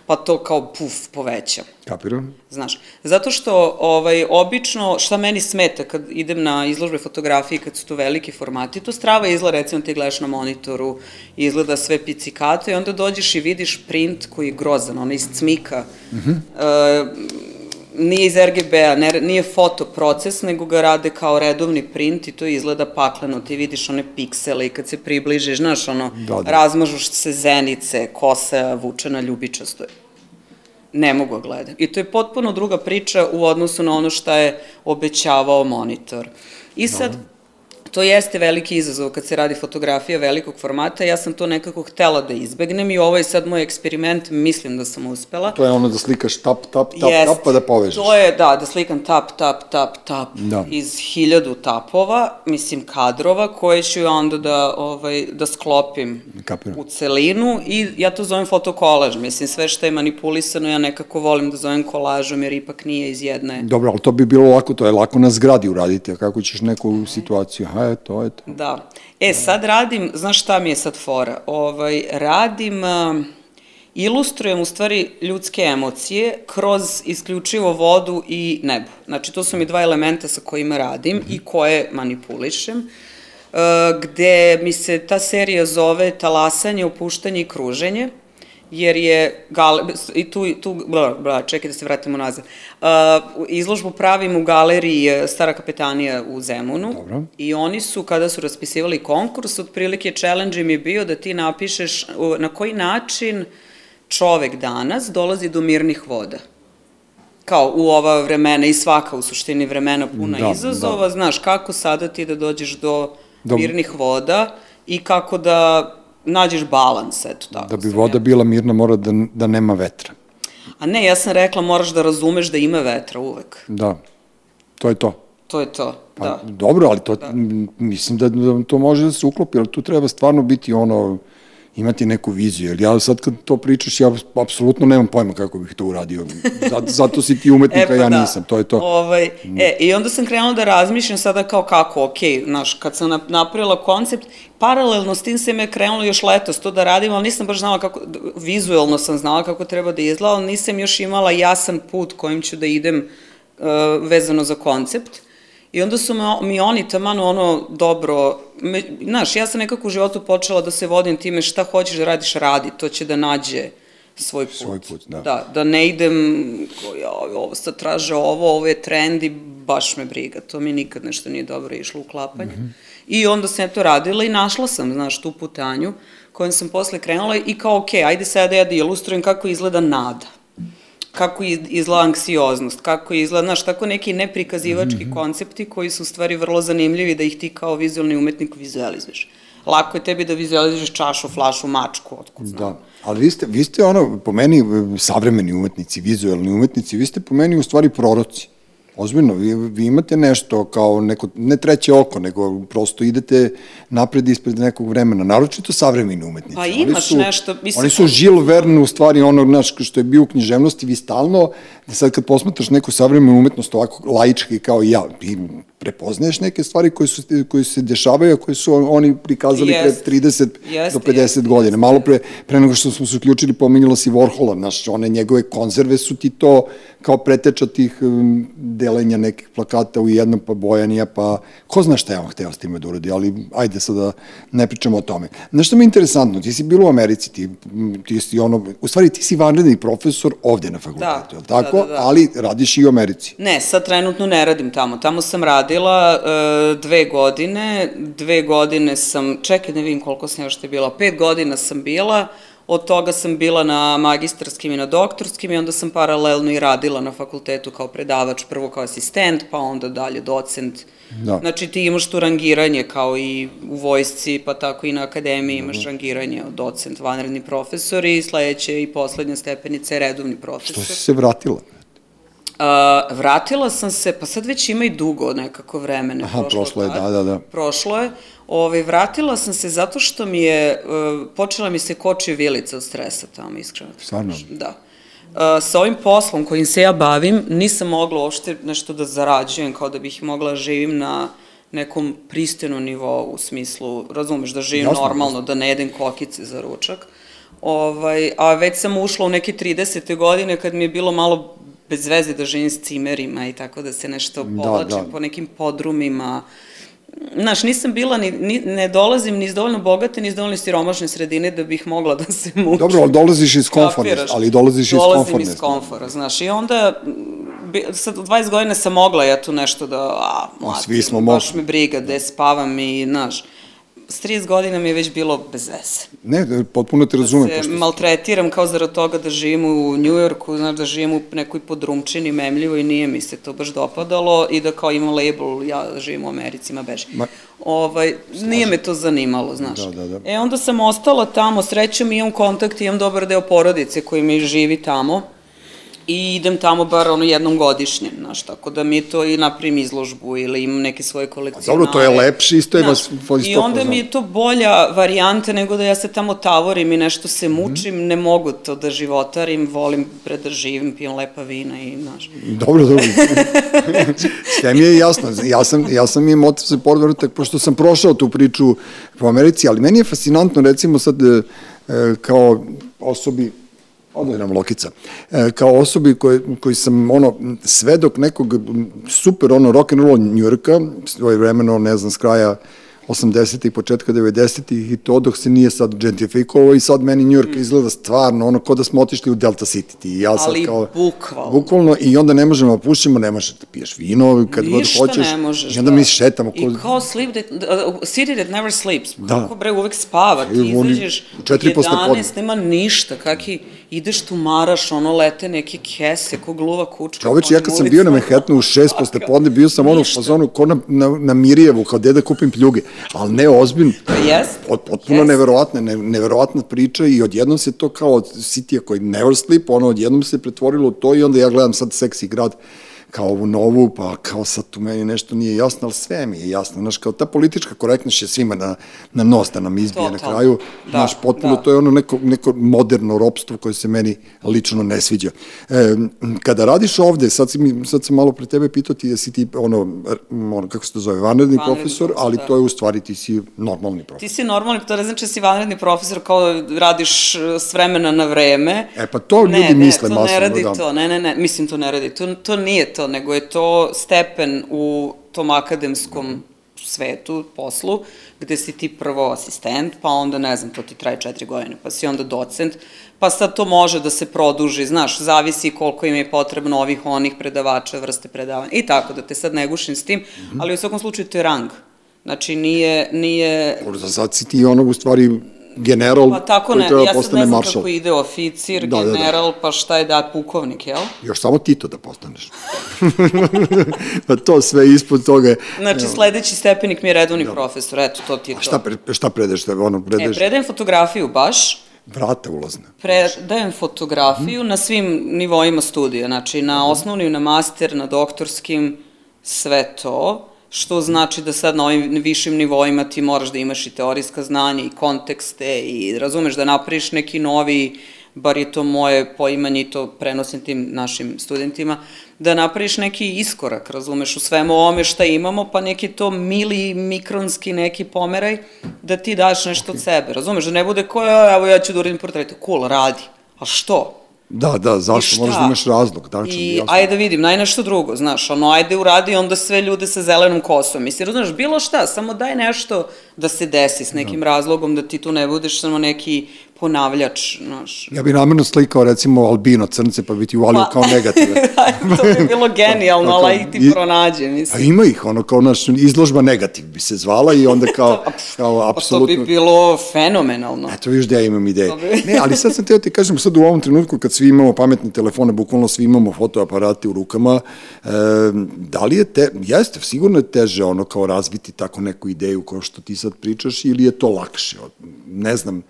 Pa to kao puf povećam. Kapiram? Znaš, zato što ovaj, obično, šta meni smeta kad idem na izložbe fotografije, kad su to veliki formati, to strava izgleda, recimo ti gledaš na monitoru, izgleda sve picikato i onda dođeš i vidiš print koji je grozan, ona iz cmika, mm -hmm. e, nije iz RGB-a, nije fotoproces, nego ga rade kao redovni print i to izgleda pakleno, ti vidiš one piksele i kad se približiš, znaš, ono, Da, da. razmažu se zenice, kosa vučena ljubičasto je ne mogu da gledam. I to je potpuno druga priča u odnosu na ono šta je obećavao monitor. I sad, to jeste veliki izazov kad se radi fotografija velikog formata, ja sam to nekako htela da izbegnem i ovo je sad moj eksperiment, mislim da sam uspela. To je ono da slikaš tap, tap, tap, Jest. tap, pa da povežeš. To je, da, da slikam tap, tap, tap, tap Da. iz hiljadu tapova, mislim kadrova, koje ću onda da, ovaj, da sklopim Kapiram. u celinu i ja to zovem fotokolaž, mislim sve što je manipulisano ja nekako volim da zovem kolažom jer ipak nije iz jedne... Dobro, ali to bi bilo lako, to je lako na zgradi uraditi, a kako ćeš neku situaciju, a eto, eto. Da. E, sad radim, znaš šta mi je sad fora? Ovaj, radim, a, ilustrujem u stvari ljudske emocije kroz isključivo vodu i nebo. Znači, to su mi dva elementa sa kojima radim i koje manipulišem, e, gde mi se ta serija zove talasanje, opuštanje i kruženje, jer je gale, i tu, tu bla, bla, čekaj da se vratimo nazad. Uh, izložbu pravim u galeriji eh, Stara kapetanija u Zemunu Dobro. i oni su, kada su raspisivali konkurs, otprilike challenge im je bio da ti napišeš na koji način čovek danas dolazi do mirnih voda kao u ova vremena i svaka u suštini vremena puna Da, izazova, da. znaš kako sada ti da dođeš do, Do- mirnih voda i kako da nađeš balans, eto tako. Da bi voda bila mirna, mora da, da nema vetra. A ne, ja sam rekla moraš da razumeš da ima vetra uvek. Da, to je to. To je to, Pa, da. Dobro, ali to, m, mislim da, da to može da se uklopi, ali tu treba stvarno biti ono, imati neku viziju, jer ja sad kad to pričaš, ja apsolutno nemam pojma kako bih to uradio. Zato, zato si ti umetnik, a ja nisam, to je to. E, Mm. Ovaj, e, I onda sam krenula da razmišljam sada kao kako, ok, znaš, kad sam nap- napravila koncept, paralelno s tim se me krenulo još letos to da radim, ali nisam baš znala kako, vizuelno sam znala kako treba da izgleda, ali nisam još imala jasan put kojim ću da idem uh, vezano za koncept. I onda su me, mi oni taman ono dobro, me, znaš, ja sam nekako u životu počela da se vodim time šta hoćeš da radiš, radi, to će da nađe svoj put. Svoj put, da. Da, da ne idem, ja, ovo sad traže ovo, ovo je trend i baš me briga, to mi nikad nešto nije dobro išlo u klapanje. Mhm. I onda sam ja to radila i našla sam, znaš, tu putanju kojom sam posle krenula i kao, ok, ajde sada ja da ilustrujem kako izgleda nada kako iz- izgleda anksioznost, kako izgleda, znaš, tako neki neprikazivački Mhm. koncepti koji su u stvari vrlo zanimljivi da ih ti kao vizualni umetnik vizualizuješ. Lako je tebi da vizualizuješ čašu, flašu, mačku, otkud znam. Da, ali vi ste, vi ste ono, po meni, e, savremeni umetnici, vizualni umetnici, vi ste po meni u stvari proroci. Ozbiljno, vi, vi imate nešto kao neko, ne treće oko, nego prosto idete napred ispred nekog vremena, naročito savremeni umetnici. Pa Oni imaš su, nešto, mislim- Oni su Žil Verne u stvari ono, znaš, što je bio u književnosti, vi stalno, sad kad posmatraš neku savremenu umetnost ovako laički kao ja, prepoznaješ neke stvari koje, su, koje se dešavaju, koje su oni prikazali Jest. pre 30 Jeste, do 50 jeste, godina. Malo pre, pre nego što smo se uključili, pominjala si Warhola, znaš, one njegove konzerve su ti to kao preteča tih um, delenja nekih plakata u jednom, pa bojanija, pa ko zna šta je on hteo s time da uradi, ali ajde sad da ne pričamo o tome. Znaš što mi je interesantno, ti si bilo u Americi, ti, ti si ono, u stvari ti si vanredni profesor ovde na fakultetu, je li tako? da, da, da. Ali radiš i u Americi. Ne, sad trenutno ne radim tamo. Tamo sam radila e, dve godine, dve godine sam, čekaj da vidim koliko sam još te bila, pet godina sam bila, od toga sam bila na magistarskim i na doktorskim i onda sam paralelno i radila na fakultetu kao predavač, prvo kao asistent, pa onda dalje docent. Da. Znači ti imaš tu rangiranje kao i u vojsci, pa tako i na akademiji imaš rangiranje od docent, vanredni profesor i sledeće i poslednja stepenica je redovni profesor. Što si se vratila? A, vratila sam se, pa sad već ima i dugo nekako vremena. Aha, prošlo je, da, da, da. Prošlo je. Ove, vratila sam se zato što mi je, uh, počela mi se koči vilica od stresa tamo, iskreno. Stvarno? Da. Uh, sa ovim poslom kojim se ja bavim, nisam mogla uopšte nešto da zarađujem, kao da bih mogla da živim na nekom pristojnom nivou, u smislu, razumeš, da živim Jasno, normalno, da ne jedem kokice za ručak. Ovaj, a već sam ušla u neke 30. godine kad mi je bilo malo bez veze da živim s cimerima i tako da se nešto Da, povlačim da. po nekim podrumima. Znaš, nisam bila, ni, ni, ne dolazim ni iz dovoljno bogate, ni iz dovoljno siromašne sredine da bih mogla da se mučim. Dobro, ali dolaziš iz komforne, ali dolaziš iz Dolazim komforne. iz komfora, znaš, i onda, bi, sad u 20 godina sam mogla ja tu nešto da, a, mlati, svi smo baš mogli. me briga, gde spavam i, znaš, s 30 godina mi je već bilo bez veze. Ne, potpuno te razumem. se pošto maltretiram kao zarad toga da živim u Njujorku, znaš, da živim u nekoj podrumčini memljivo i nije mi se to baš dopadalo i da kao imam label, ja živim u Americi, ma beži. Ma- Ovaj, nije me to zanimalo, znaš. Da, da, da. E, onda sam ostala tamo, srećom imam kontakt, imam dobar deo porodice koji mi živi tamo i idem tamo bar ono jednom godišnje, znaš, tako da mi to i napravim izložbu ili imam neke svoje kolekcionare. dobro, to je lepše, isto je vas- I onda mi je to bolja varijanta nego da ja se tamo tavorim i nešto se mučim, ne mogu to da životarim, volim pre da živim, pijem lepa vina i, znaš. Dobro, dobro. Sve mi je jasno. Ja sam, ja sam imao motiv za podvrtak, pošto sam prošao tu priču po Americi, ali meni je fascinantno, recimo sad, e, e, kao osobi, odaj nam Lokica, e, kao osobi koji, koji sam, ono, svedok nekog super, ono, rock'n'roll Njurka, svoje vremeno, ne znam, s kraja 80. i početka 90. i to dok se nije sad gentrifikovao i sad meni New York izgleda stvarno ono ko da smo otišli u Delta City. Ti i ja sad Ali kao, bukvalno. Bukvalno i onda ne možemo da pušimo, ne možeš da piješ vino kad Ništa god hoćeš. ne možeš, I onda da. mi šetamo. I kao sleep that, uh, city that never sleeps. Da. Kako bre, uvek spava, ti izađeš u četiri posle podne. 11, nema ništa, kaki ideš tu maraš, ono lete neke kese, ko gluva kučka. Čoveče, ja po kad sam bio na. Manhattanu u šest posle podne, bio sam ono u fazonu ko na, na, na Mirjevu, kao gde da kupim pljuge. Ali ne, ozbiljno. Jest. Pot, potpuno Jest. neverovatna, ne, neverovatna priča i odjednom se to kao od City-a koji never sleep, ono odjednom se pretvorilo u to i onda ja gledam sad seksi grad kao ovu novu, pa kao sad tu meni nešto nije jasno, ali sve mi je jasno. Znaš, kao ta politička korektnost je svima na, na nos da nam izbije na Totalno. kraju. Da, Znaš, potpuno da. to je ono neko, neko moderno ropstvo koje se meni lično ne sviđa. E, kada radiš ovde, sad, si mi, sad sam malo pre tebe pitao ti da si ti, ono, ono kako se to zove, vanredni, Vanredni profesor, profesor, ali da. to je u stvari ti si normalni profesor. Ti si normalni, to ne znači da si vanredni profesor kao radiš uh, s vremena na vreme. E, pa to ne, ljudi ne, misle to masovno, ne radi da. to, ne, ne, ne, mislim to ne radi, to, to nije to, nego je to stepen u tom akademskom svetu, poslu, gde si ti prvo asistent, pa onda, ne znam, to ti traje četiri godine, pa si onda docent, pa sad to može da se produži, znaš, zavisi koliko im je potrebno ovih, onih predavača, vrste predavanja, i tako, da te sad ne gušim s tim, Mhm. ali u svakom slučaju to je rang. Znači, nije, nije, Dobro, sad si ti ono u stvari general Pa tako koji ne, treba ja sad postane ne znam maršal. kako ide oficir, Da, da, da. general, pa šta je da pukovnik, jel? Još samo Tito da postaneš. pa to sve ispod toga je... Znači, sledeći stepenik mi je redovni profesor, eto, to ti je A šta, pre, šta predeš? Šta, ono, E, predeš predajem fotografiju baš, vrata ulazne. predajem fotografiju na svim nivoima studija, znači na osnovnim, na master, na doktorskim, sve to, što znači da sad na ovim višim nivoima ti moraš da imaš i teorijska znanja i kontekste i razumeš da napraviš neki novi bar je to moje poimanje i to prenosim tim našim studentima, da napraviš neki iskorak, razumeš, u svemu ovome šta imamo, pa neki to mili, mikronski neki pomeraj, da ti daš nešto od sebe, razumeš, da ne bude ko, evo ja ću da uradim portret, cool, radi, a što? Da, da, zašto? Možda imaš razlog, tačno. I jasno. ajde da vidim, naj nešto drugo, znaš, ono, ajde uradi onda sve ljude sa zelenom kosom. Mislim, znaš, bilo šta, samo daj nešto da se desi s nekim da. razlogom, da ti tu ne budeš samo neki ponavljač, znaš. Ja bih namerno slikao recimo albino crnce pa bi ti uvalio pa, kao negative. to bi bilo genijalno, ali ih ti pronađe, mislim. A ima ih, ono kao naš izložba negativ bi se zvala i onda kao, kao apsolutno... Pa to bi bilo fenomenalno. Eto viš da ja imam ideje. Ne, ali sad sam teo ti kažem, sad u ovom trenutku kad svi imamo pametne telefone, bukvalno svi imamo fotoaparate u rukama, e, da li je te, jeste, sigurno je teže ono kao razviti tako neku ideju kao što ti sad pričaš ili je to lakše? Ne znam,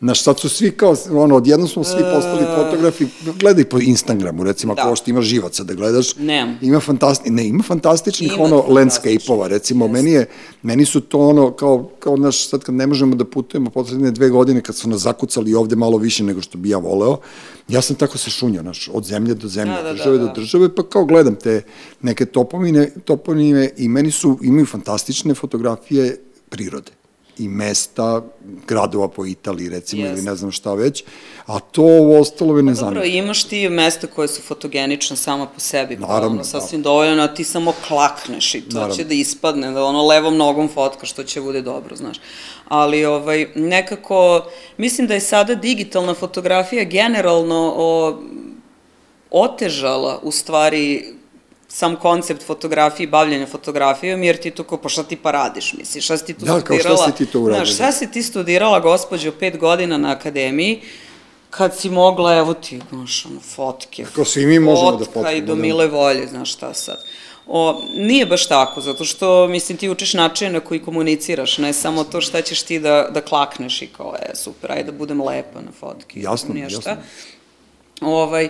Znaš, sad su svi kao, ono, odjedno smo svi postali e. fotografi, gledaj po Instagramu, recimo, da. ako što ima živaca da gledaš. Nemam. Ima fantastičnih, ne, ima fantastičnih, ima ono, landscape-ova, recimo, yes. meni je, meni su to ono, kao, kao, znaš, sad kad ne možemo da putujemo poslednje dve godine, kad su nas zakucali ovde malo više nego što bi ja voleo, ja sam tako se šunjao, znaš, od zemlje do zemlje, da, da, države da, da. do države, pa kao gledam te neke toponime, toponime i meni su, imaju fantastične fotografije prirode i mesta, gradova po Italiji recimo yes. ili ne znam šta već, a to ovo ostalo me ne zanima. Dobro, imaš ti mesta koje su fotogenične sama po sebi, pa Naravno, pa ono, sasvim da. dovoljno, a ti samo klakneš i to Naravno. će da ispadne, da ono levom nogom fotka što će bude dobro, znaš. Ali ovaj, nekako, mislim da je sada digitalna fotografija generalno o, otežala u stvari sam koncept fotografije i bavljanja fotografijom, jer ti to kao, pa šta ti pa radiš, misliš, šta si ti tu da, studirala? Da, kao šta si ti to uradila? Znaš, šta si ti studirala, gospođo, pet godina na akademiji, kad si mogla, evo ti, znaš, ono, fotke, Kako svi mi možemo da fotkamo. i do da. mile volje, znaš šta sad. O, nije baš tako, zato što, mislim, ti učiš način na koji komuniciraš, ne samo to šta ćeš ti da, da klakneš i kao, e, super, ajde da budem lepa na fotki. Jasno, jasno. Ovaj,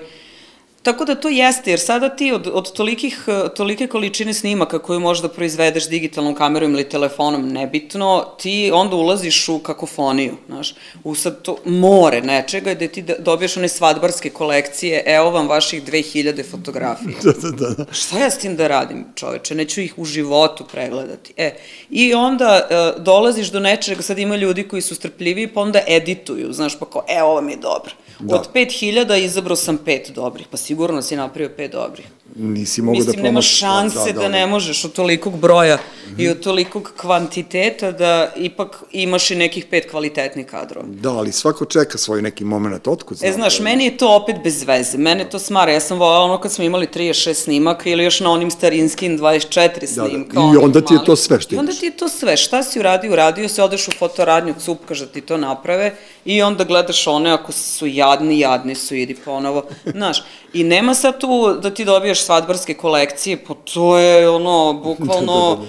Tako da to jeste, jer sada ti od, od tolikih, tolike količine snimaka koju možda proizvedeš digitalnom kamerom ili telefonom, nebitno, ti onda ulaziš u kakofoniju, znaš, u sad to more nečega gde ti dobiješ one svadbarske kolekcije, evo vam vaših 2000 fotografija. da, da, da, da. Šta ja s tim da radim, čoveče, neću ih u životu pregledati. E, i onda e, dolaziš do nečega, sad ima ljudi koji su strpljiviji, pa onda edituju, znaš, pa kao, e, ovo mi je dobro. Da. Od 5000 izabrao sam pet dobrih, pa sigurno si napravio pet dobrih. Nisi mogu da Mislim, nema šanse da, da, da, da ne možeš od tolikog broja mm -hmm. i od tolikog kvantiteta da ipak imaš i nekih pet kvalitetnih kadrova. Da, ali svako čeka svoj neki moment, otkud znaš? E, znaš, da... meni je to opet bez veze, mene to smara, ja sam volala ono kad smo imali 36 snimaka ili još na onim starinskim 24 snimka. Da, da. I onda ti je to sve što imaš. I onda ti je to sve, šta si uradio, uradio se, odeš u fotoradnju, cupkaš da ti to naprave i onda gledaš one, ako su jadni, jadni su, idi ponovo, znaš, i nema sad tu da ti svadbarske kolekcije, pa to je ono, bukvalno,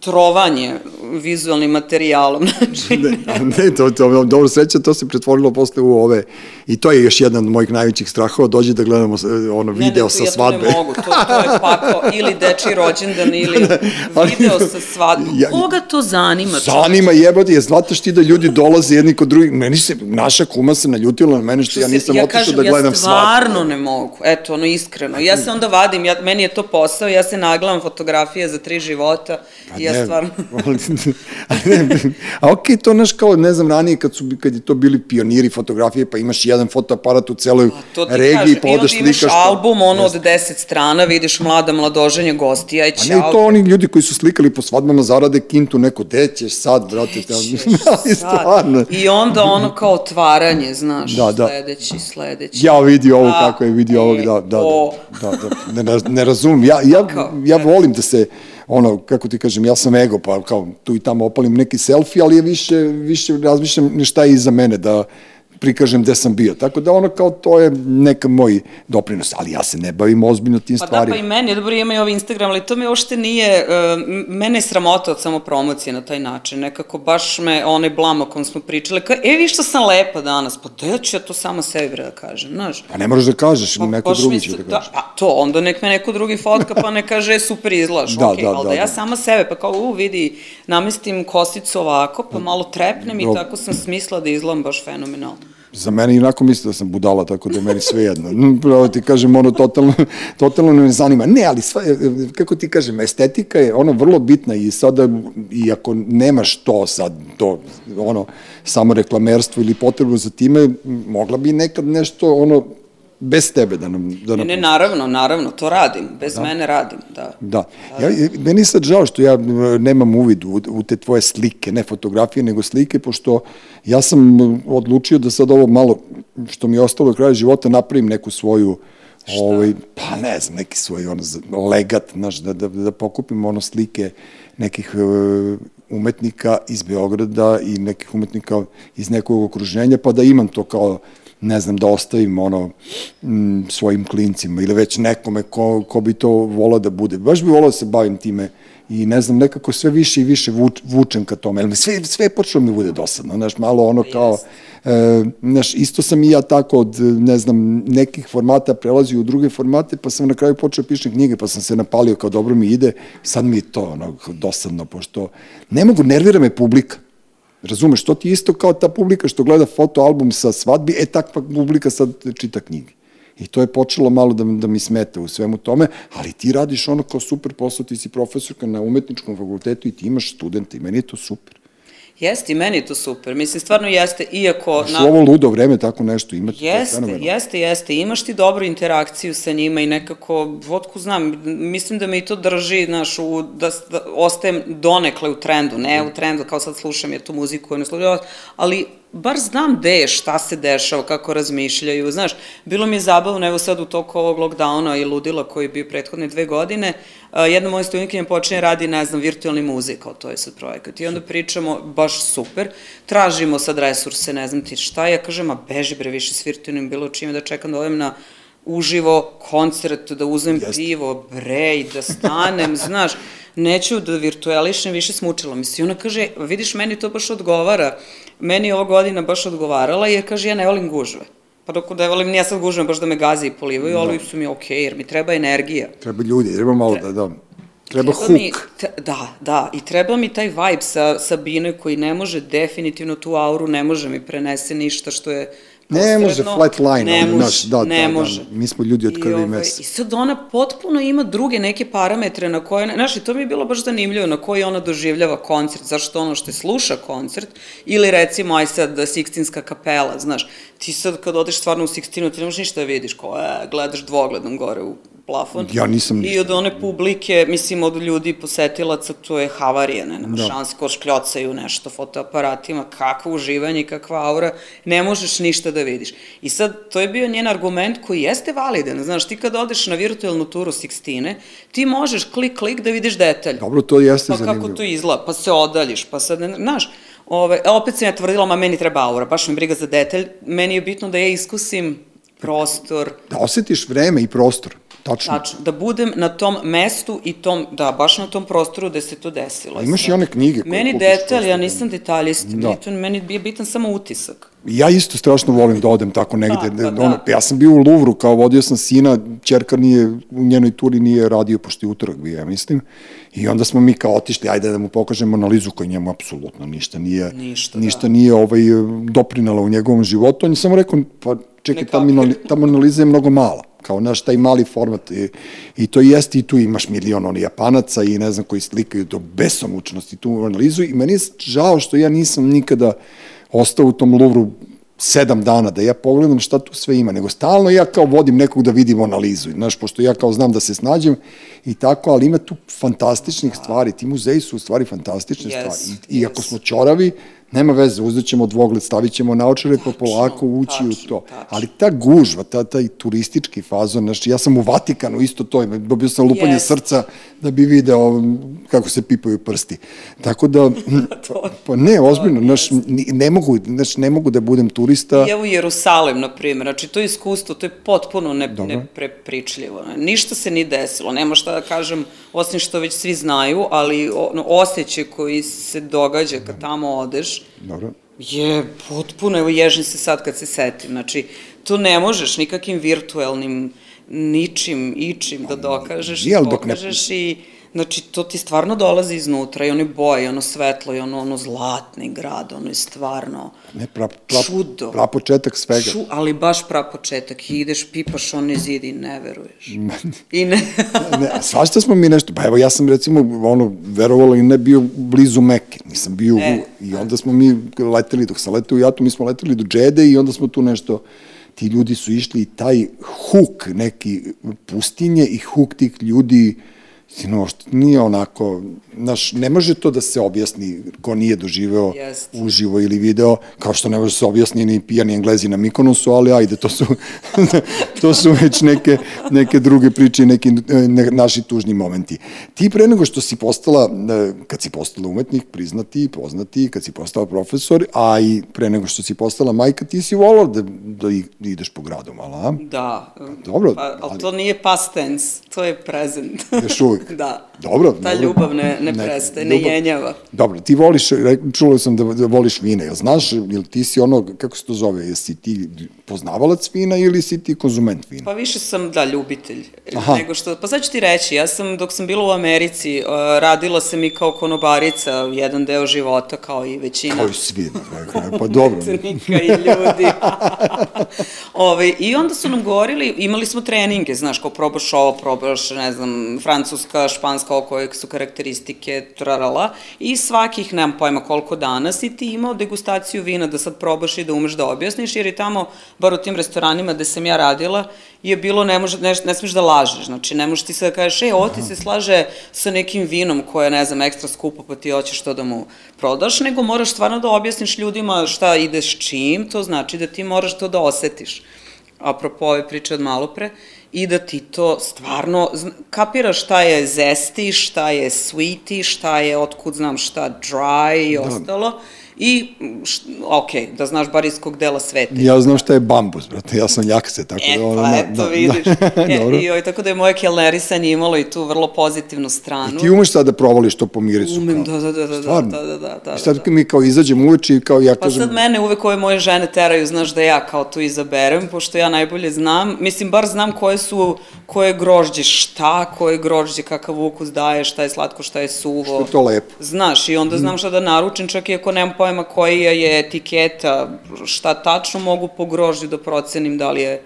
trovanje vizualnim materijalom. Znači, ne, ne to, to, dobro sreća, to se pretvorilo posle u ove, i to je još jedan od mojih najvećih strahova, dođe da gledamo ono ne, video ne, sa svadbe. Ne, ne mogu, to, to je pako, ili deči rođendan, ili ne, ali, video sa svadbe. Ja, Koga to zanima? Zanima jebati, je znataš ti da ljudi dolaze jedni kod drugih, meni se, naša kuma se naljutila na mene što, što ja nisam ja otišao da gledam svadbu. Ja kažem, ja stvarno ne mogu, eto, ono, iskreno. Ja se onda vadim, ja, meni je to posao, ja se nagledam fotografije za tri života, Pa ja ne, stvarno... a, ne, a okej, okay, to naš kao, ne znam, ranije kad, su, kad je to bili pioniri fotografije, pa imaš jedan fotoaparat u celoj regiji, pa odeš slikaš... I onda imaš album, ono, od deset strana, vidiš mlada mladoženje gostija i čao. A ne, to oni ljudi koji su slikali po svadbama zarade kintu neko, dećeš sad, brate, dećeš sad. stvarno. I onda ono kao otvaranje, znaš, da, da. sledeći, sledeći. Ja vidi ovo da, kako je vidi ovog, da, da, da, da, da, ne, ne razumem. Ja, ja, ja volim da se ono, kako ti kažem, ja sam ego, pa kao tu i tamo opalim neki selfie, ali je više, više razmišljam šta je iza mene, da prikažem gde sam bio. Tako da ono kao to je neka moj doprinos, ali ja se ne bavim ozbiljno tim pa stvarima. Pa da, pa i meni, dobro ima i ovaj Instagram, ali to me uopšte nije, uh, mene je sramota od samopromocije na taj način, nekako baš me onaj blam o kom smo pričali, kao, e vi što sam lepa danas, pa da ću ja to sama sebi da kažem, znaš. Pa ne moraš da kažeš, pa, neko drugi će da, da kaže. Da, pa to, onda nek me neko drugi fotka pa ne kaže e, super izlaš, da, okay, da, ali da, da, ja sama sebe, pa kao, u, vidi, namestim kosicu ovako, pa malo trepnem i tako sam smisla da izgledam baš fenomenalno. Za mene inako misle da sam budala, tako da je meni sve jedno. No, Pravo ti kažem, ono totalno, totalno me zanima. Ne, ali sva, kako ti kažem, estetika je ono vrlo bitna i sada, i ako nemaš to sad, to, ono, samo reklamerstvo ili potrebu za time, mogla bi nekad nešto, ono, bez tebe da nam... Da nam Ne, ne, naravno, naravno, to radim, bez da. mene radim, da. Da. Ja, meni je sad žao što ja e, nemam uvid u, u te tvoje slike, ne fotografije, nego slike, pošto ja sam odlučio da sad ovo malo, što mi je ostalo do kraja života, napravim neku svoju Šta? ovaj, pa ne znam, neki svoj ono, legat, znaš, da, da, da pokupim ono slike nekih uh, umetnika iz Beograda i nekih umetnika iz nekog okruženja, pa da imam to kao ne znam, da ostavim ono m, svojim klincima ili već nekome ko, ko bi to volao da bude. Baš bi volao da se bavim time i ne znam, nekako sve više i više vuč, vučem ka tome, sve, sve je počelo da mi bude dosadno, znaš, malo ono kao, e, znaš, isto sam i ja tako od, ne znam, nekih formata prelazio u druge formate, pa sam na kraju počeo da pišem knjige, pa sam se napalio kao dobro mi ide, sad mi je to ono, dosadno, pošto ne mogu, nervira me publika, Razumeš, to ti isto kao ta publika što gleda fotoalbum sa svadbi, e takva publika sad čita knjige. I to je počelo malo da, da mi smete u svemu tome, ali ti radiš ono kao super posao, ti si profesorka na umetničkom fakultetu i ti imaš studente i meni je to super. Jeste, i meni je to super. Mislim, stvarno jeste, iako... Znaš, na... ovo ludo vreme tako nešto imati. Jeste, jeste, jeste. Imaš ti dobru interakciju sa njima i nekako, vodku znam, mislim da me i to drži, znaš, u, da, da ostajem donekle u trendu, ne u trendu kao sad slušam je tu muziku, ne slušam, ali bar znam gde je, šta se dešava, kako razmišljaju, znaš, bilo mi je zabavno, evo sad u toku ovog lockdowna i ludila koji je bio prethodne dve godine, jedna moja studentkinja počinje radi, ne znam, virtualni muzikal, to je sad projekat, i onda pričamo, baš super, tražimo sad resurse, ne znam ti šta, ja kažem, a beži bre više s virtualnim bilo čime da čekam da ovim na uživo koncert, da uzmem Jeste. pivo, bre, i da stanem, znaš, neću da virtuališem, više smučila mi se. I ona kaže, vidiš, meni to baš odgovara, meni je ova godina baš odgovarala, jer kaže, ja ne volim gužve. Pa dok ne volim, nije sad gužve, baš da me gazi i polivaju, da. ali su mi okej, okay, jer mi treba energija. Treba ljudi, treba malo da, da, Treba, treba hook. Mi, da, da, i treba mi taj vibe sa, sa Bine koji ne može definitivno tu auru, ne može mi prenese ništa što je Ne može flat line, ne može, naš, da, ne da, da može. Da, mi smo ljudi od krvi i, ovaj, mesa. I sad ona potpuno ima druge neke parametre na koje, znaš, i to mi je bilo baš zanimljivo, na koji ona doživljava koncert, zašto ono što je sluša koncert, ili recimo, aj sad, da Sikstinska kapela, znaš, ti sad kad odeš stvarno u Sikstinu, ti ne možeš ništa da vidiš, ko, e, gledaš dvogledom gore u plafon. Ja nisam ništa. I od one publike, mislim, od ljudi posetilaca, to je havarija, ne, nema da. šans, ko škljocaju nešto fotoaparatima, kakvo uživanje, kakva aura, ne možeš ništa da vidiš. I sad, to je bio njen argument koji jeste validan, znaš, ti kad odeš na virtualnu turu Sixtine, ti možeš klik, klik da vidiš detalj. Dobro, to jeste pa zanimljivo. Pa kako to izgleda, pa se odaljiš, pa sad, znaš, Ove, opet sam ja tvrdila, ma meni treba aura, baš mi briga za detalj, meni je bitno da ja iskusim prostor. Da osetiš vreme i prostor. Tačno. Tačno, da budem na tom mestu i tom, da, baš na tom prostoru gde se to desilo. A imaš i one knjige koje Meni detalj, ja nisam detaljista, da. to, meni je bitan samo utisak. Ja isto strašno volim da odem tako negde. Da, da, da. Ono, ja sam bio u Luvru, kao vodio sam sina, čerka nije, u njenoj turi nije radio, pošto je utorak bio, ja mislim. I onda smo mi kao otišli, ajde da mu pokažemo analizu koja njemu apsolutno ništa nije, ništa, ništa da. nije ovaj, doprinala u njegovom životu. On je samo rekao, pa čekaj, ta, ta analiza je mnogo mala kao naš taj mali format i, i to jeste i tu imaš milion oni japanaca i ne znam koji slikaju do besomučnosti tu analizu i meni je žao što ja nisam nikada ostao u tom Luvru sedam dana da ja pogledam šta tu sve ima, nego stalno ja kao vodim nekog da vidim analizu, znaš, pošto ja kao znam da se snađem i tako, ali ima tu fantastičnih stvari, ti muzeji su u stvari fantastične yes, stvari I, yes. i ako smo čoravi, nema veze, uzet ćemo dvogled, stavit ćemo naočare pa polako ući tačno, u to. Tačno. Ali ta gužva, ta, taj turistički fazon, znači ja sam u Vatikanu isto to, dobio sam lupanje yes. srca da bi video kako se pipaju prsti. Tako da, pa ne, ozbiljno, znaš, ne mogu, znaš, ne mogu da budem turista. I evo Jerusalim, na primjer, znači to iskustvo, to je potpuno ne, neprepričljivo. Ništa se ni desilo, nema šta da kažem, osim što već svi znaju, ali ono, osjećaj koji se događa kad tamo odeš, Dobro. je potpuno, evo ježim se sad kad se setim, znači, tu ne možeš nikakvim virtuelnim ničim, ičim da dokažeš pokažeš ne... i Znači, to ti stvarno dolazi iznutra i one boje, ono svetlo i ono, ono zlatni grad, ono je stvarno Ne, pra, pra, čudo. pra početak svega. Ču, ali baš prapočetak. I ideš, pipaš one zidi i ne veruješ. I ne... ne, a svašta smo mi nešto, pa evo ja sam recimo, ono, verovalo i ne bio blizu Meke, nisam bio, E, u, i onda smo mi leteli, dok sam leteo u Jatu, mi smo leteli do Džede i onda smo tu nešto, ti ljudi su išli i taj huk neki pustinje i huk tih ljudi, Sino, nije onako, znaš, ne može to da se objasni ko nije doživeo Jest. uživo ili video, kao što ne može se objasni ni pijani englezi na Mikonosu, ali ajde, to su, to su već neke, neke druge priče i neki ne, naši tužni momenti. Ti pre nego što si postala, kad si postala umetnik, priznati, poznati, kad si postala profesor, a i pre nego što si postala majka, ti si volao da, da i- ideš po gradu malo, a? Da. Dobro, Pa, ali, ali- to nije past tense, to je present. Još uvijek. da. Dobro, Ta dobro. ljubav ne, ne, Ne, prestaje, ne jenjava. Dobro, ti voliš, čulo sam da, da voliš vina, jel znaš, jel ti si ono, kako se to zove, jesi ti poznavalac vina ili si ti konzument vina? Pa više sam, da, ljubitelj. Aha. Nego što, pa sad ću ti reći, ja sam, dok sam bila u Americi, uh, radila sam i kao konobarica jedan deo života, kao i većina. Kao i svi, pa dobro. Crnika i ljudi. Ove, I onda su nam govorili, imali smo treninge, znaš, kao probaš ovo, probaš, ne znam, francuska, španska, koje su karakteristike, trarala, i svakih, nemam pojma koliko dana si ti imao degustaciju vina da sad probaš i da umeš da objasniš, jer je tamo, bar u tim restoranima gde sam ja radila, je bilo, ne, može, ne, ne smeš da lažeš, znači ne možeš ti sad da kažeš, e, ovo ti se slaže sa nekim vinom koje je, ne znam, ekstra skupo, pa ti hoćeš to da mu prodaš, nego moraš stvarno da objasniš ljudima šta ideš čim, to znači da ti moraš to da osetiš. Apropo ove priče od malo pre, i da ti to stvarno kapiraš šta je zesti, šta je sweety, šta je, otkud znam šta, dry i ostalo. I, ok, da znaš bar iz kog dela sveta. Ja znam šta je bambus, brate, ja sam jakse, tako E, da... ono, pa eto, da, vidiš. Da, e, i, oj, tako da je moje kelnerisanje imalo i tu vrlo pozitivnu stranu. Ti umeš sad da provališ to po mirisu? Umem, kao? da, da, da, da, Stvarno? da, da, da, da, I sad da. mi kao izađemo uveče i kao ja Pa kažem... sad mene uvek ove moje žene teraju, znaš da ja kao tu izaberem, pošto ja najbolje znam, mislim, bar znam koje su, koje grožđe šta, koje grožđe, kakav ukus daje, šta je slatko, šta je suvo. Što je to lepo. Znaš, i onda znam šta da naručim, čak i ako nemam pojma koja je etiketa, šta tačno mogu po grožđu da procenim da li je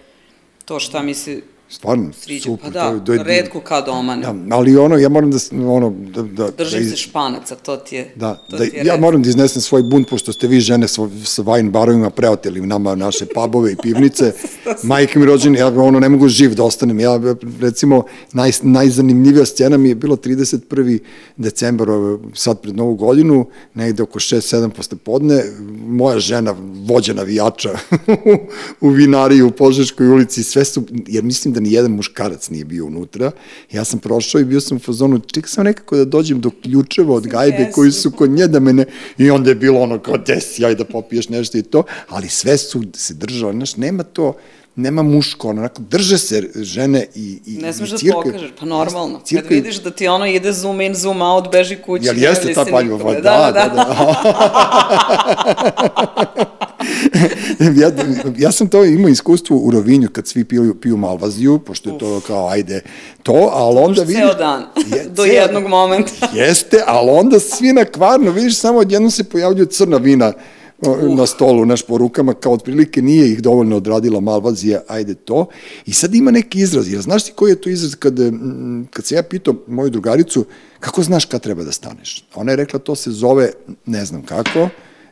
to šta mi se Stvarno, sviđa. super. pa da, to je- to je redko kao doma. Da, ali ono, ja moram da, ono, da, da, Držim da, se španaca, to ti je, Da, to da, ti je ja red. moram da iznesem svoj bunt, pošto ste vi žene sa, sa wine barovima preoteli nama naše pubove i pivnice. Majke mi rođeni, ja ono ne mogu živ da ostanem. Ja, recimo, naj, najzanimljivija scena mi je bilo 31. decembar, sad pred novu godinu, negde oko 6-7 posle podne, moja žena, vođa navijača u vinariji u Požeškoj ulici, sve su, jer mislim da ni jedan muškarac nije bio unutra. Ja sam prošao i bio sam u fazonu, čekaj sam nekako da dođem do ključeva od gajbe koji su kod nje da mene, i onda je bilo ono kao desi, aj da popiješ nešto i to, ali sve su se držale, znaš, nema to, nema muško, ono, onako, drže se žene i, i Ne smeš i da pokažeš, pa normalno. cirka- Kad vidiš da ti ono ide zoom in, zoom out, beži kući. Jel jeste ta se paljba? nikome. Pa da, da, da. ja, ja sam to imao iskustvo u Rovinju kad svi piju, piju malvaziju, pošto je to kao ajde to, ali onda vidiš... Ceo dan, Je, do ceo- jednog momenta. Jeste, ali onda svi na kvarno, vidiš, samo odjednom se pojavljuju crna vina na stolu, naš po rukama, kao otprilike nije ih dovoljno odradila malvazija, ajde to. I sad ima neki izraz, jer znaš ti koji je to izraz kad, kad se ja pitao moju drugaricu, kako znaš kad treba da staneš? Ona je rekla, to se zove, ne znam kako,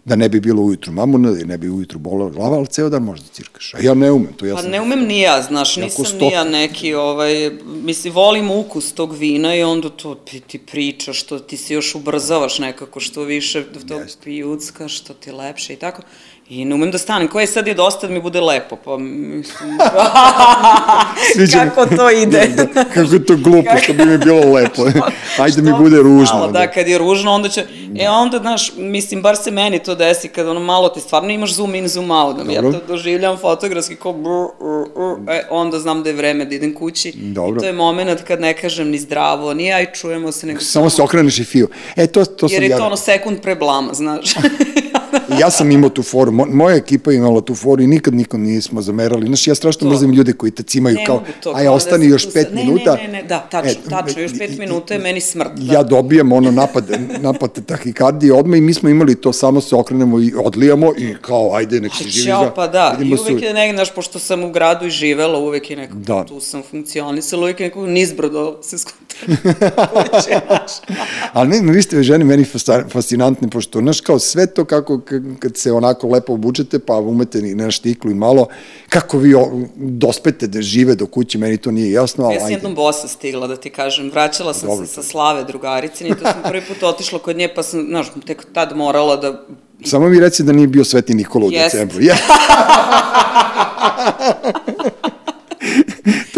da ne bi bilo ujutru mamuna, da ne bi ujutru bolela glava, ali ceo dan možeš da cirkaš. A ja ne umem, to ja Pa sam... ne umem ni ja, znaš, nisam ni ja neki, ovaj, mislim, volim ukus tog vina i onda to ti, pričaš, što ti se još ubrzavaš nekako, što više tog Jeste. pijucka, što ti lepše i tako. I ne umem da stanem, koje sad je dosta da mi bude lepo, pa mislim, Sviđa kako to ide. Da, da, kako je to glupo, što bi mi bilo lepo. Ajde mi bude ružno. Malo, da, kad je ružno, onda će... E, onda, znaš, mislim, bar se meni to desi, kad ono malo ti stvarno imaš zoom in, zoom out, da ja to doživljam fotografski kao... Brr, brr, brr, e, onda znam da je vreme da idem kući. Dobro. I to je moment kad ne kažem ni zdravo, ni aj čujemo se, nego Samo se okreneš i fiju. E, to, to sam Jer je ja... to ono sekund pre blama, znaš. Ja sam imao tu foru, mo, moja ekipa je imala tu foru i nikad nikom nismo zamerali. Znaš, ja strašno To. mrzim ljude koji te cimaju Ne kao, to, aj, da ostani još pet ne, minuta. Ne, ne, ne, da, tačno, tačno, još pet i- minuta je meni smrt. Da. Ja dobijam ono napad, napad tahikardije odmah i mi smo imali to, samo se okrenemo i odlijamo i kao, ajde, nek se živi Ćao, pa da, i uvek je negdje, znaš, pošto sam u gradu i živela, uvek je nekako, Da. tu sam funkcionisala, uvek je nekako nizbrdo se znaš. Ali ne, vi ste žene meni fascinantne, pošto, znaš, kao sve to kako, kad se onako lepo obučete, pa umete ni na štiklu i malo, kako vi dospete da žive do kuće, meni to nije jasno, ali Ja sam jednom bosa stigla, da ti kažem, vraćala sam Dobro. se sa slave drugarice, i to sam prvi put otišla kod nje, pa sam, znaš, tek tad morala da Samo mi reci da nije bio Sveti Nikola u Jeste. decembru. Ja.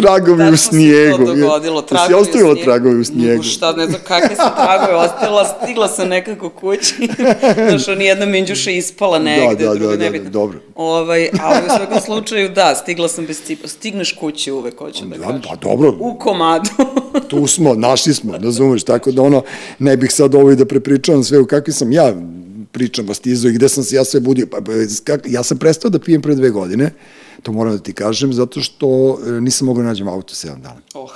tragovi u snijegu. to dogodilo, tragovi u snijegu. tragovi u snijegu? Šta, ne znam kakve sam tragove ostavila, stigla sam nekako kući, znaš, on jedna minđuša ispala negde, da, druga da, da, nebitno. dobro. Ovaj, ali u svakom slučaju, da, stigla sam bez cipa, stigneš kući uvek, hoću da, Da, kažem. pa dobro, U komadu. tu smo, našli smo, razumeš, tako da ono, ne bih sad ovo i da prepričavam sve u kakvi sam ja pričama stizo i gde sam se ja sve budio. Pa, pa, ja sam prestao da pijem pre dve godine, to moram da ti kažem, zato što e, nisam mogao da nađem auto 7 dana. oh.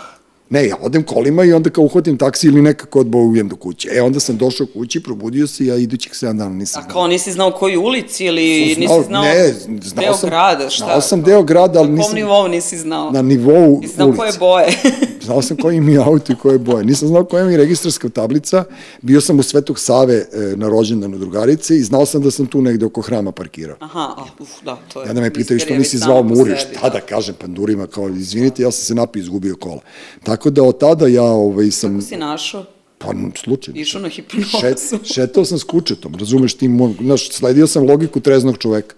Ne, ja odem kolima i onda kao uhvatim taksi ili nekako odbovujem do kuće. E, onda sam došao kući, probudio se i ja idućih 7 dana nisam A kao nisi znao koju ulici ili Znao- nisi znao ne, znao deo sam- grada, šta? znao sam deo grada, ali Na kom nisam- nivou nisi znao? na nivou Nisi znao koje ulice. boje. Znao sam koji mi je auto i koje boje. Nisam znao koja mi je registarska tablica. Bio sam u Svetog Save e, na rođendanu drugarice i znao sam da sam tu negde oko hrama parkirao. Aha, a, uf, da, to je. I onda me pitaju što nisi zvao Muri, šta da kažem pandurima, kao izvinite, ja sam se napio izgubio kola. Tako da od tada ja ovaj, sam, Kako si našao? pa slučajno. Išao na hipnozu. Šet, šetao sam s kučetom, razumeš ti, moj, znaš, sledio sam logiku treznog čoveka.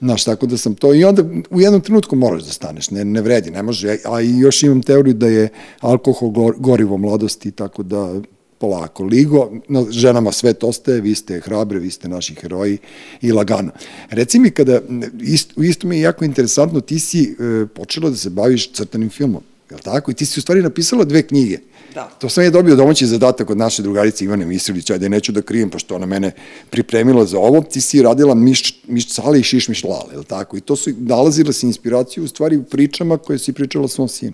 Znaš, tako da sam to, i onda u jednom trenutku moraš da staneš, ne, ne vredi, ne može, a i još imam teoriju da je alkohol gor, gorivo mladosti, tako da polako, ligo, na ženama svet ostaje, vi ste hrabre, vi ste naši heroji i lagano. Reci mi kada, ist, isto mi je jako interesantno, ti si e, počela da se baviš crtanim filmom, je li tako? I ti si u stvari napisala dve knjige. Da. To sam je dobio domaći zadatak od naše drugarice Ivane Misilića, ajde neću da krijem, pošto ona mene pripremila za ovo, ti si radila Miš, Miš Cale i Šiš Miš Lale, je li tako? I to su, nalazila si inspiraciju u stvari u pričama koje si pričala svom sinu.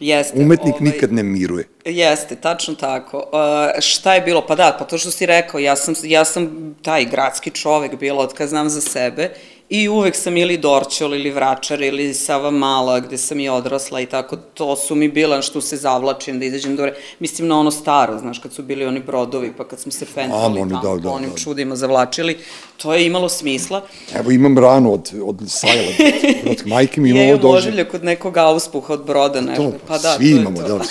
Jeste. Umetnik ovaj, nikad ne miruje. Jeste, tačno tako. Uh, šta je bilo? Pa da, pa to što si rekao, ja sam, ja sam taj gradski čovek bila od kad znam za sebe i uvek sam ili Dorćol ili Vračar ili Sava Mala gde sam i odrasla i tako, to su mi bila što se zavlačim da izađem do Mislim na ono staro, znaš, kad su bili oni brodovi, pa kad smo se fentali oni, tamo da, da, onim da. čudima zavlačili, to je imalo smisla. Evo imam ranu od, od sajla, od majke mi Ja imamo imam doživlje. ožiljak od nekog auspuha od broda, nešto. To, pa da, svi to je imamo, to. da.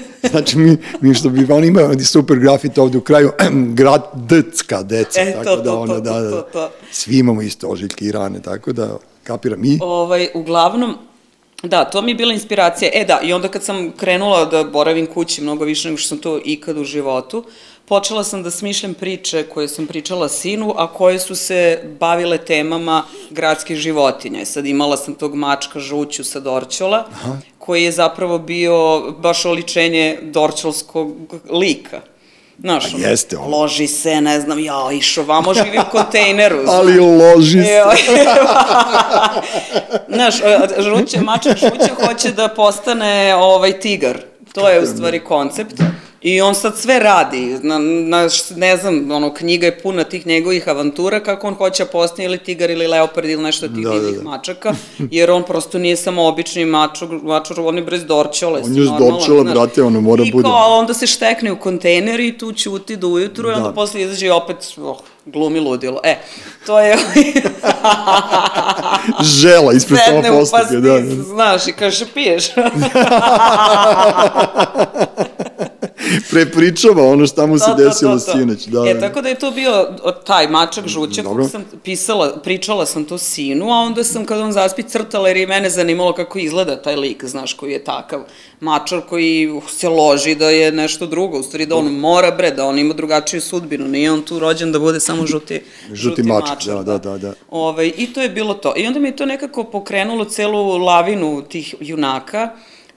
Znači, mi, mi što bi, on ima ovdje super grafit ovdje u kraju, grad Dcka, deca, E, tako to, da to, ono, to, da, da, to, to. svi imamo isto ožiljke i rane, tako da, kapiram, i, Ovaj, uglavnom, da, to mi je bila inspiracija. E da, i onda kad sam krenula da boravim kući mnogo više nego što sam to ikad u životu, počela sam da smišljam priče koje sam pričala sinu, a koje su se bavile temama gradskih životinja. Sad imala sam tog mačka žuću sa Dorćola, Aha. Koji je zapravo bio baš oličenje dorćolskog lika. Znaš, A ono, jeste ono. loži se, ne znam, ja, išao vamo, živi u kontejneru. ali loži se. Znaš, žuće, mačak žuće hoće da postane ovaj tigar. To je u stvari koncept. I on sad sve radi, na, na, ne znam, ono, knjiga je puna tih njegovih avantura, kako on hoće da postane ili tigar ili leopard ili nešto tih Da, da, da, divnih da. mačaka, jer on prosto nije samo obični mačak, mačar, on je brez dorčole. On je s dorčola, brate, ono, mora I bude. kao, ali onda se štekne u kontejner i tu ćuti do ujutru i onda Da. posle izađe i opet, oh, glumi ludilo. E, to je... Žela ispred postupke, pastis, da. da. znaš, i kaže, piješ. Prepričava ono šta mu se To, to, desilo to, to. sinoć. Da, e, da. tako da je to bio taj mačak žuća, Dobro. sam pisala, pričala sam to sinu, a onda sam kad on zaspi crtala jer je mene zanimalo kako izgleda taj lik, znaš, koji je takav mačar koji se loži da je nešto drugo, u stvari da on mora bre, da on ima drugačiju sudbinu, nije on tu rođen da bude samo žuti, Žuti mačak, da, da, da, da. Ovaj, I to je bilo to. I onda mi je to nekako pokrenulo celu lavinu tih junaka,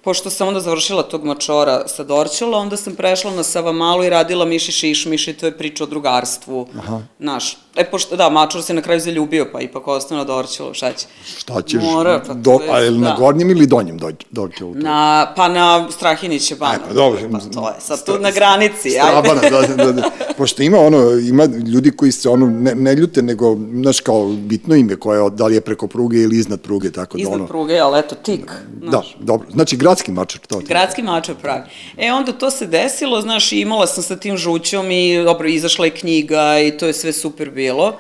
pošto sam onda završila tog mačora sa Dorćola, onda sam prešla na Savamalu i radila Miši Šišmiš i to je priča o drugarstvu. Aha. Naš. E, pošto, da, mačor se na kraju zaljubio, pa ipak ostao na Dorćolu, šta će? Šta ćeš? Mora, pa Do, je- a je li na da. gornjem ili donjem do, Dorćolu? Na, pa na Strahiniće bana. Aj, pa dobro. Pa to je sad tu na granici. Strabana, da, da, da. Pošto ima ono, ima ljudi koji se ono ne, ne ljute, nego, znaš, kao bitno im je koje, da li je preko pruge ili iznad pruge, tako da ono... Iznad pruge, ali eto, tik. Da, dobro. Znači, gradski mačar, to. Gradski mačar pravi. E, onda to se desilo, znaš, imala sam sa tim žućom i, dobro, izašla je knjiga i to je sve super bilo.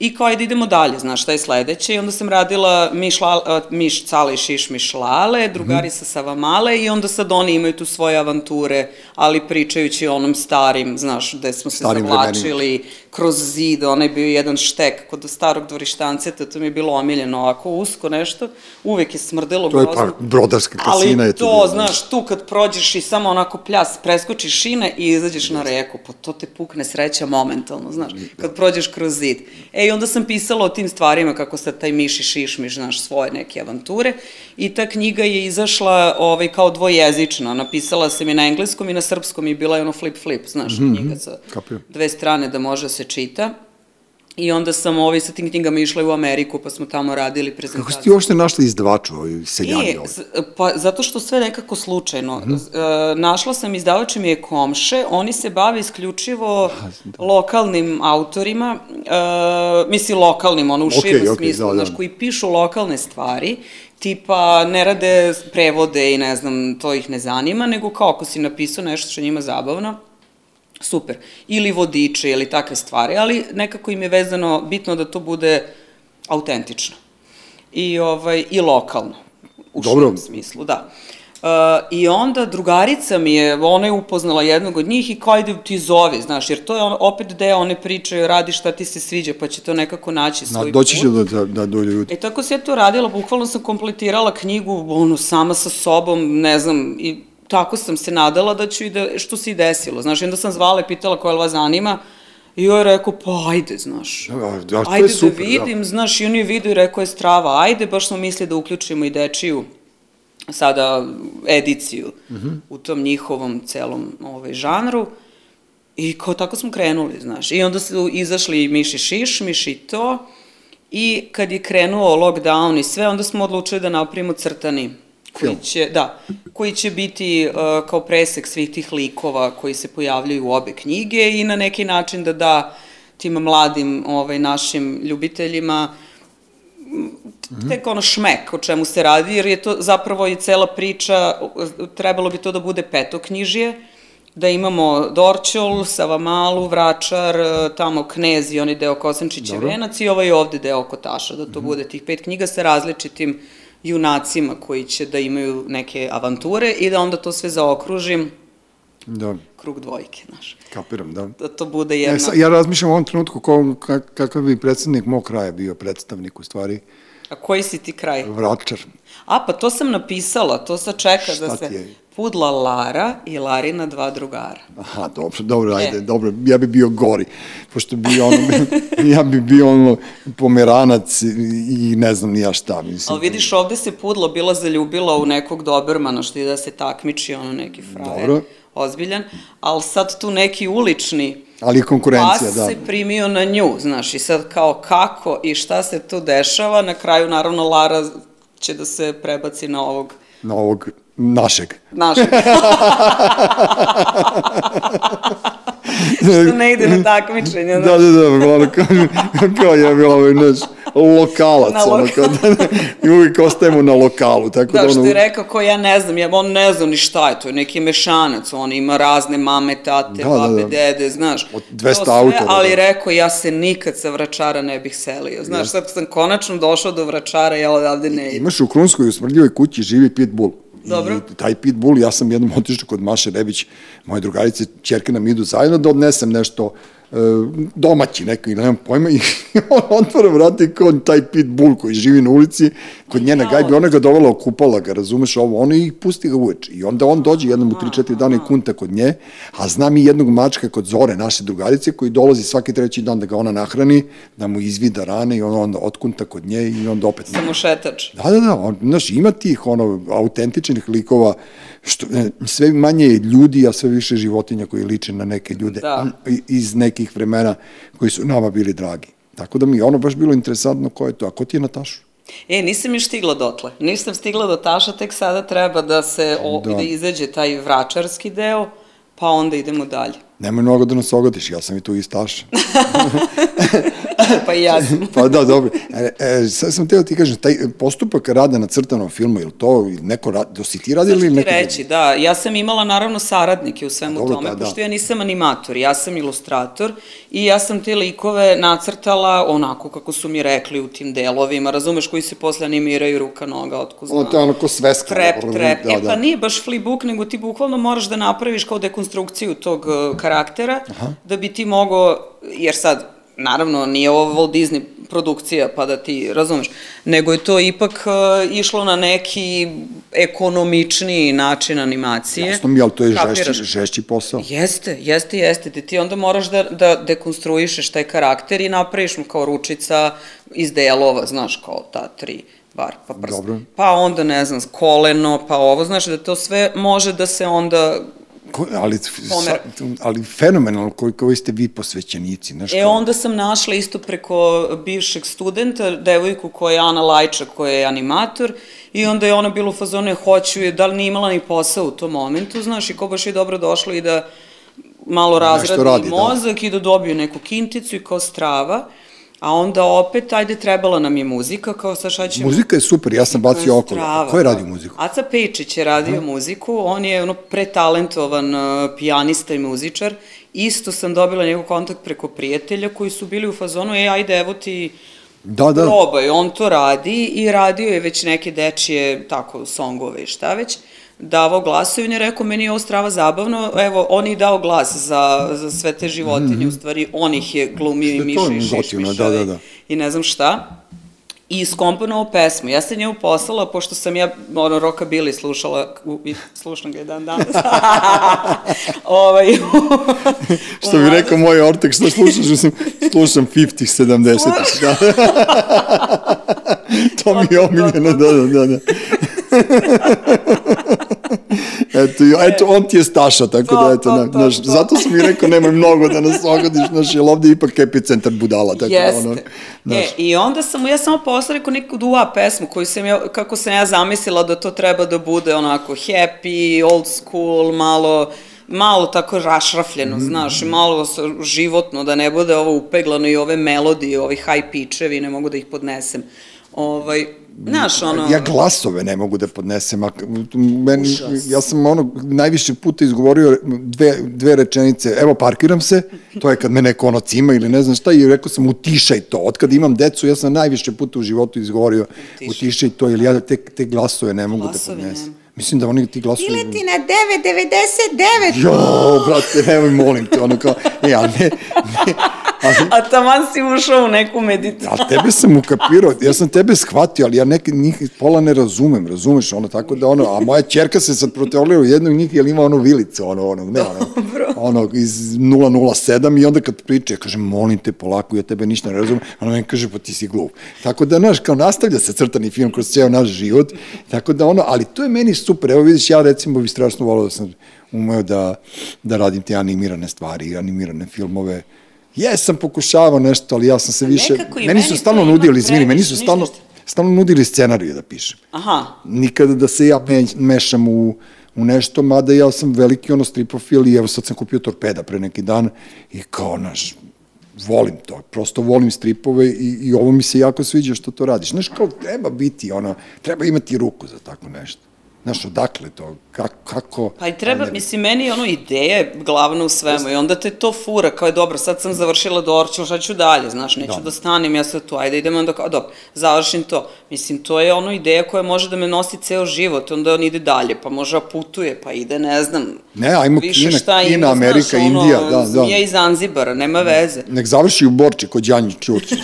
I kao, ajde, idemo dalje, znaš, šta je sledeće. I onda sam radila Miš, La, a, Miš Cale i Šiš Miš Lale, drugari Mhm. sa Savamale i onda sad oni imaju tu svoje avanture, ali pričajući o onom starim, znaš, gde smo se Starim zavlačili kroz zid, onaj bio jedan štek kod starog dvorištanceta, to mi je bilo omiljeno, ovako usko nešto, uvek je smrdelo To je grozno. pa brodarska kasina Ali je to to, bilo, znaš, tu kad prođeš i samo onako pljas, preskočiš šine i izađeš na reku, pa to te pukne sreća momentalno, znaš, kad prođeš kroz zid. E, i onda sam pisala o tim stvarima, kako sad taj miš i šišmiš, znaš, svoje neke avanture, i ta knjiga je izašla ovaj, kao dvojezična, napisala sam je na engleskom i na srpskom i bila je ono flip-flip, znaš, knjiga sa kapiram. dve strane da može se čita. I onda sam ovaj, sa tim knjigama išla u Ameriku, pa smo tamo radili prezentaciju. Kako si ti uopšte našla izdavaču, ovaj seljani E, ovaj? z- pa zato što sve nekako slučajno. Mm -hmm. e, našla sam izdavač mi je Komše, oni se bave isključivo lokalnim autorima, e, misli lokalnim, ono u Okej, širem okej, smislu, da, da. znaš, koji pišu lokalne stvari, tipa ne rade prevode i ne znam, to ih ne zanima, nego kao ako si napisao nešto što njima zabavno, super. Ili vodiče ili takve stvari, ali nekako im je vezano, bitno da to bude autentično. I, ovaj, i lokalno. U Dobro. smislu, da. Uh, I onda drugarica mi je, ona je upoznala jednog od njih i kao ide ti zovi, znaš, jer to je on, opet deo one priče, radi šta ti se sviđa, pa će to nekako naći Na, svoj doći put. će da, da, da do ljudi. E tako se ja to radila, bukvalno sam kompletirala knjigu, ono, sama sa sobom, ne znam, i tako sam se nadala da ću i da, što se i desilo. Znaš, onda sam zvala i pitala koja vas zanima, i joj je rekao, pa ajde, znaš. Da, da, ajde super, da vidim, znaš, i on je vidio i rekao je strava, ajde, baš smo mislili da uključimo i dečiju sada ediciju u tom njihovom celom ovaj, žanru. I kao tako smo krenuli, znaš. I onda su izašli Miši Šiš, Miši to. I kad je krenuo lockdown i sve, onda smo odlučili da napravimo crtani. Koji Film. će, da, koji će biti uh, kao presek svih tih likova koji se pojavljaju u obe knjige i na neki način da da tim mladim ovaj, našim ljubiteljima tek ono šmek o čemu se radi, jer je to zapravo i cela priča, trebalo bi to da bude petoknjižje, da imamo Dorćol, Savamalu, Vračar, tamo Knez i onaj deo Kosančića. Venac i ovaj ovde deo Kotaša, da to bude tih pet knjiga sa različitim junacima koji će da imaju neke avanture i da onda to sve zaokružim Da, krug dvojke, znaš. kapiram, da. Da to bude Ja, jedna... sa, ja razmišljam u ovom trenutku ko, kak, kakav bi predsednik mog kraja bio predstavnik u stvari, A koji si ti kraj? Vračar. A, pa to sam napisala, to sad čeka Šta da ti se... je? Pudla Lara i Larina dva drugara. Aha, dobro, dobro, ajde, E. dobro, ja bi bio gori, pošto bi ono, ja bi bio ono pomeranac i, ne znam ni ja šta, mislim. Ali vidiš, ovde se Pudla bila zaljubila u nekog Dobermana, što je da se takmiči, ono neki frajer. Dobro. Ozbiljan. Ali sad tu neki ulični Ali konkurencija, da. se primio na nju, znaš, i sad kao kako i šta se tu dešava, na kraju naravno Lara će da se prebaci na ovog Na ovog našeg. našeg. što ne ide na takmičenje, Da, da, da, ono kao, kao je bilo ovaj naš lokalac, Na ono loka- kao da, i uvijek ostajemo na lokalu, tako da, Da, što ono, je rekao, ko ja ne znam, ja, on ne zna ni šta je, to je neki mešanac, on ima razne mame, tate, Da, da, babe, da. dede, znaš. Od 200 To sve, autora, Ali da. rekao, ja se nikad sa vračara ne bih selio. Znaš, sad sam konačno došao do vračara, ja odavde ne idem. Imaš u Krunskoj u smrdljivoj kući živi pitbull. Dobro. I taj pitbull, ja sam jednom otišao kod Maše Rebić, moje drugarice, čerke nam idu zajedno da odnesem nešto domaći neki, nemam pojma, i on otvara vrata i kao taj pitbull koji živi na ulici, kod njene gajbi, ona ga dovela, okupala ga, razumeš ovo, ono i pusti ga uveče. I onda on dođe jednom u 3-4 dana i kunta kod nje, a znam i jednog mačka kod Zore, naše drugarice, koji dolazi svaki treći dan da ga ona nahrani, da mu izvida rane i on onda otkunta kod nje i onda opet... Samo šetač. Da, da, da, on, znaš, ima tih ono, autentičnih likova, što, ne, sve manje je ljudi, a sve više životinja koji liče na neke ljude Da. iz nekih vremena koji su nama bili dragi. Tako da mi je ono baš bilo interesantno ko je to. A ko ti je Natašu? E, nisam još stigla dotle. Nisam stigla do taša, tek sada treba da se, o, Da. da. izađe taj vračarski deo, pa onda idemo dalje. Nemoj mnogo da nas ogodiš, ja sam i tu iz Taša. pa i ja sam. pa da, dobro. E, e, sad sam teo ti kažem, taj postupak rada na crtanom filmu, ili to neko radi, do si ti radili ili neko reći, da, ja sam imala naravno saradnike u svemu Dobro, tome, da, da. pošto ja nisam animator, ja sam ilustrator i ja sam te likove nacrtala onako kako su mi rekli u tim delovima, razumeš, koji se posle animiraju ruka, noga, otko znam. Ono, to je ono ko sveska. Trep, ono, trep. Da, e da. pa nije baš flipbook, nego ti bukvalno moraš da napraviš kao dekonstrukciju tog uh, karaktera, Aha. da bi ti mogao, jer sad, naravno, nije ovo Walt Disney produkcija, pa da ti razumeš, nego je to ipak uh, išlo na neki ekonomičniji način animacije. Jasno mi, ali to je žešći, žešći posao. Jeste, jeste, jeste. Ti, ti onda moraš da, da dekonstruišeš taj karakter i napraviš mu kao ručica iz delova, znaš, kao ta tri bar, pa prst. Dobro. Pa onda, ne znam, koleno, pa ovo, znaš, da to sve može da se onda... Ko, ali, sa, ali fenomenalno koji, koji ste vi posvećenici. Znaš, E, onda sam našla isto preko bivšeg studenta, devojku koja je Ana Lajča, koja je animator, i onda je ona bila u fazonu, "E, hoću je, da li nije imala ni posao u tom momentu, znaš, i ko baš je dobro došlo i da malo razradi radi, da. mozak i da dobiju neku kinticu i kao strava, a onda opet, ajde, trebala nam je muzika, kao sa šta ćemo... Muzika je super, ja sam bacio oko. Strava, Ko je da. radio muziku? Aca Pejčić je radio muziku, on je ono pretalentovan uh, pijanista i muzičar. Isto sam dobila njegov kontakt preko prijatelja koji su bili u fazonu, e, ajde, evo ti Da, da. probaj, on to radi i radio je već neke dečije, tako, songove i šta već, davao glasove i on je rekao, meni je ovo strava zabavno, evo, on je dao glas za, za sve te životinje, u stvari, on ih je glumio i miša i šišmišave da, da, da. i ne znam šta i iskomponovao pesmu. Ja sam njemu poslala, pošto sam ja ono, Roka Bili slušala, u, i slušam ga i dan danas. ovaj, Što bi rekao moj ortak, što slušaš, slušam 50 70 da. to mi je omiljeno, da, da, da. da. eto, eto, on ti je Staša, tako To, da, eto, to, na, to, naš, to. zato sam i rekao, nemoj mnogo da nas ogodiš, znaš, jer ovde je ipak epicentar budala, tako Jeste. da, ono, e, znaš, I onda sam ja samo poslala neku neku dua pesmu koju sam ja, kako sam ja zamislila da to treba da bude onako happy, old school, malo malo tako rašrafljeno, Mhm. znaš, malo životno, da ne bude ovo upeglano i ove melodije, ovi high pitchevi, ne mogu da ih podnesem. Ovaj, znaš, ono... Ja glasove ne mogu da podnesem, a meni, ja sam ono najviše puta izgovorio dve, dve rečenice, evo parkiram se, to je kad me neko ono cima ili ne znam šta, i rekao sam utišaj to, od kad imam decu, ja sam najviše puta u životu izgovorio Utišaj. utišaj to, jer ja te, te glasove ne mogu Glasovi da podnesem. nema. Mislim da oni ti glasovi... Ili ti na 9,99! Jo, brate, nemoj, molim te, ono kao, e, ali ne, ne, ali, A taman si ušao u neku meditaciju. A tebe sam ukapirao, ja sam tebe shvatio, ali ja neke njih pola ne razumem, razumeš, ono, tako da ono, a moja čerka se sad proteolira u jednog njih, jer ima ono vilicu, ono, ono, ne, ono, ono, iz 007 i onda kad priče, ja kažem, molim te polako, ja tebe ništa ne razumem, ona meni kaže, pa ti si glup. Tako da, znaš, kao nastavlja se crtani film kroz ceo naš život, tako da ono, ali to je meni super, evo vidiš, ja recimo bi strašno volao da sam umeo da, da radim te animirane stvari, animirane filmove, Jesam pokušavao nešto, ali ja sam se više... nekako i Meni su meni stalno nudili, izvini, meni su stalno, stalno nudili scenariju da pišem. Aha, Nikada da se ja me, mešam u, u nešto, mada ja sam veliki ono stripofil i evo sad sam kupio torpeda pre neki dan i kao naš, volim to, prosto volim stripove i, i ovo mi se jako sviđa što to radiš. Znaš, kao treba biti, ono, treba imati ruku za tako nešto. Znaš, odakle to? Kako? kako Pa i treba, mislim, meni je ono ideja je glavna u svemu i onda te to fura, kao je dobro, sad sam završila Dorću, šta ću dalje, znaš, neću da, da stanem, ja sad tu, ajde idemo onda kao, dobro, završim to. Mislim, to je ono ideja koja može da me nosi ceo život, onda on ide dalje, pa može putuje, pa ide, ne znam, ne, ajmo više Kina, šta Kina, ima, Amerika, znaš, ono, Indija, da, da. Zmija iz Zanzibara, nema veze. Nek završi u Borči kod Đanji Ćurčić.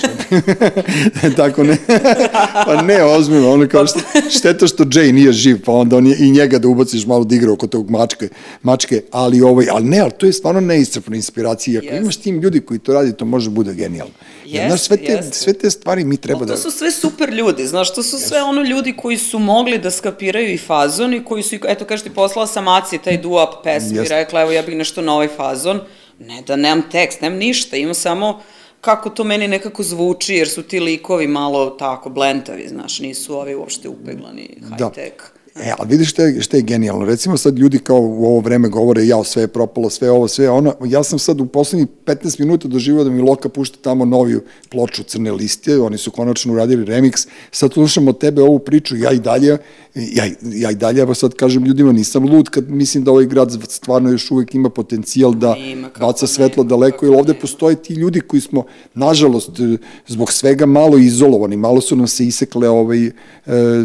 Tako ne. pa ne, ozbiljno, ono kao što, šteta što Jay nije živ, pa onda on je, i njega da ubaciš malo da igra oko tog mačke, mačke, ali ovaj, ali ne, ali to je stvarno neiscrpna inspiracija. Ako yes. imaš tim ljudi koji to radi, to može bude genijalno. Jer, znaš, sve te, yes. sve te stvari mi treba da... To su sve super ljudi, znaš, to su yes. sve ono ljudi koji su mogli da skapiraju i fazon i koji su, eto, kažeš ti, poslala sam Aci taj duap pesmi yes. i rekla, evo, ja bih nešto na ovaj fazon. Ne da nemam tekst, nemam ništa, imam samo kako to meni nekako zvuči, jer su ti likovi malo tako blentavi, znaš, nisu ovi uopšte upeglani, da. high-tech. Da. E, ali vidiš šta je, šta je genijalno. Recimo sad ljudi kao u ovo vreme govore ja sve je propalo, sve ovo, sve ono. Ja sam sad u poslednjih 15 minuta doživao da mi Loka pušta tamo noviju ploču Crne liste, oni su konačno uradili remix. Sad slušam od tebe ovu priču, ja i dalje, ja, ja i dalje, evo sad kažem ljudima, nisam lud kad mislim da ovaj grad stvarno još uvek ima potencijal da ima, baca svetlo nema, daleko, jer ovde nema. postoje ti ljudi koji smo, nažalost, zbog svega malo izolovani, malo su nam se isekle ovaj, e,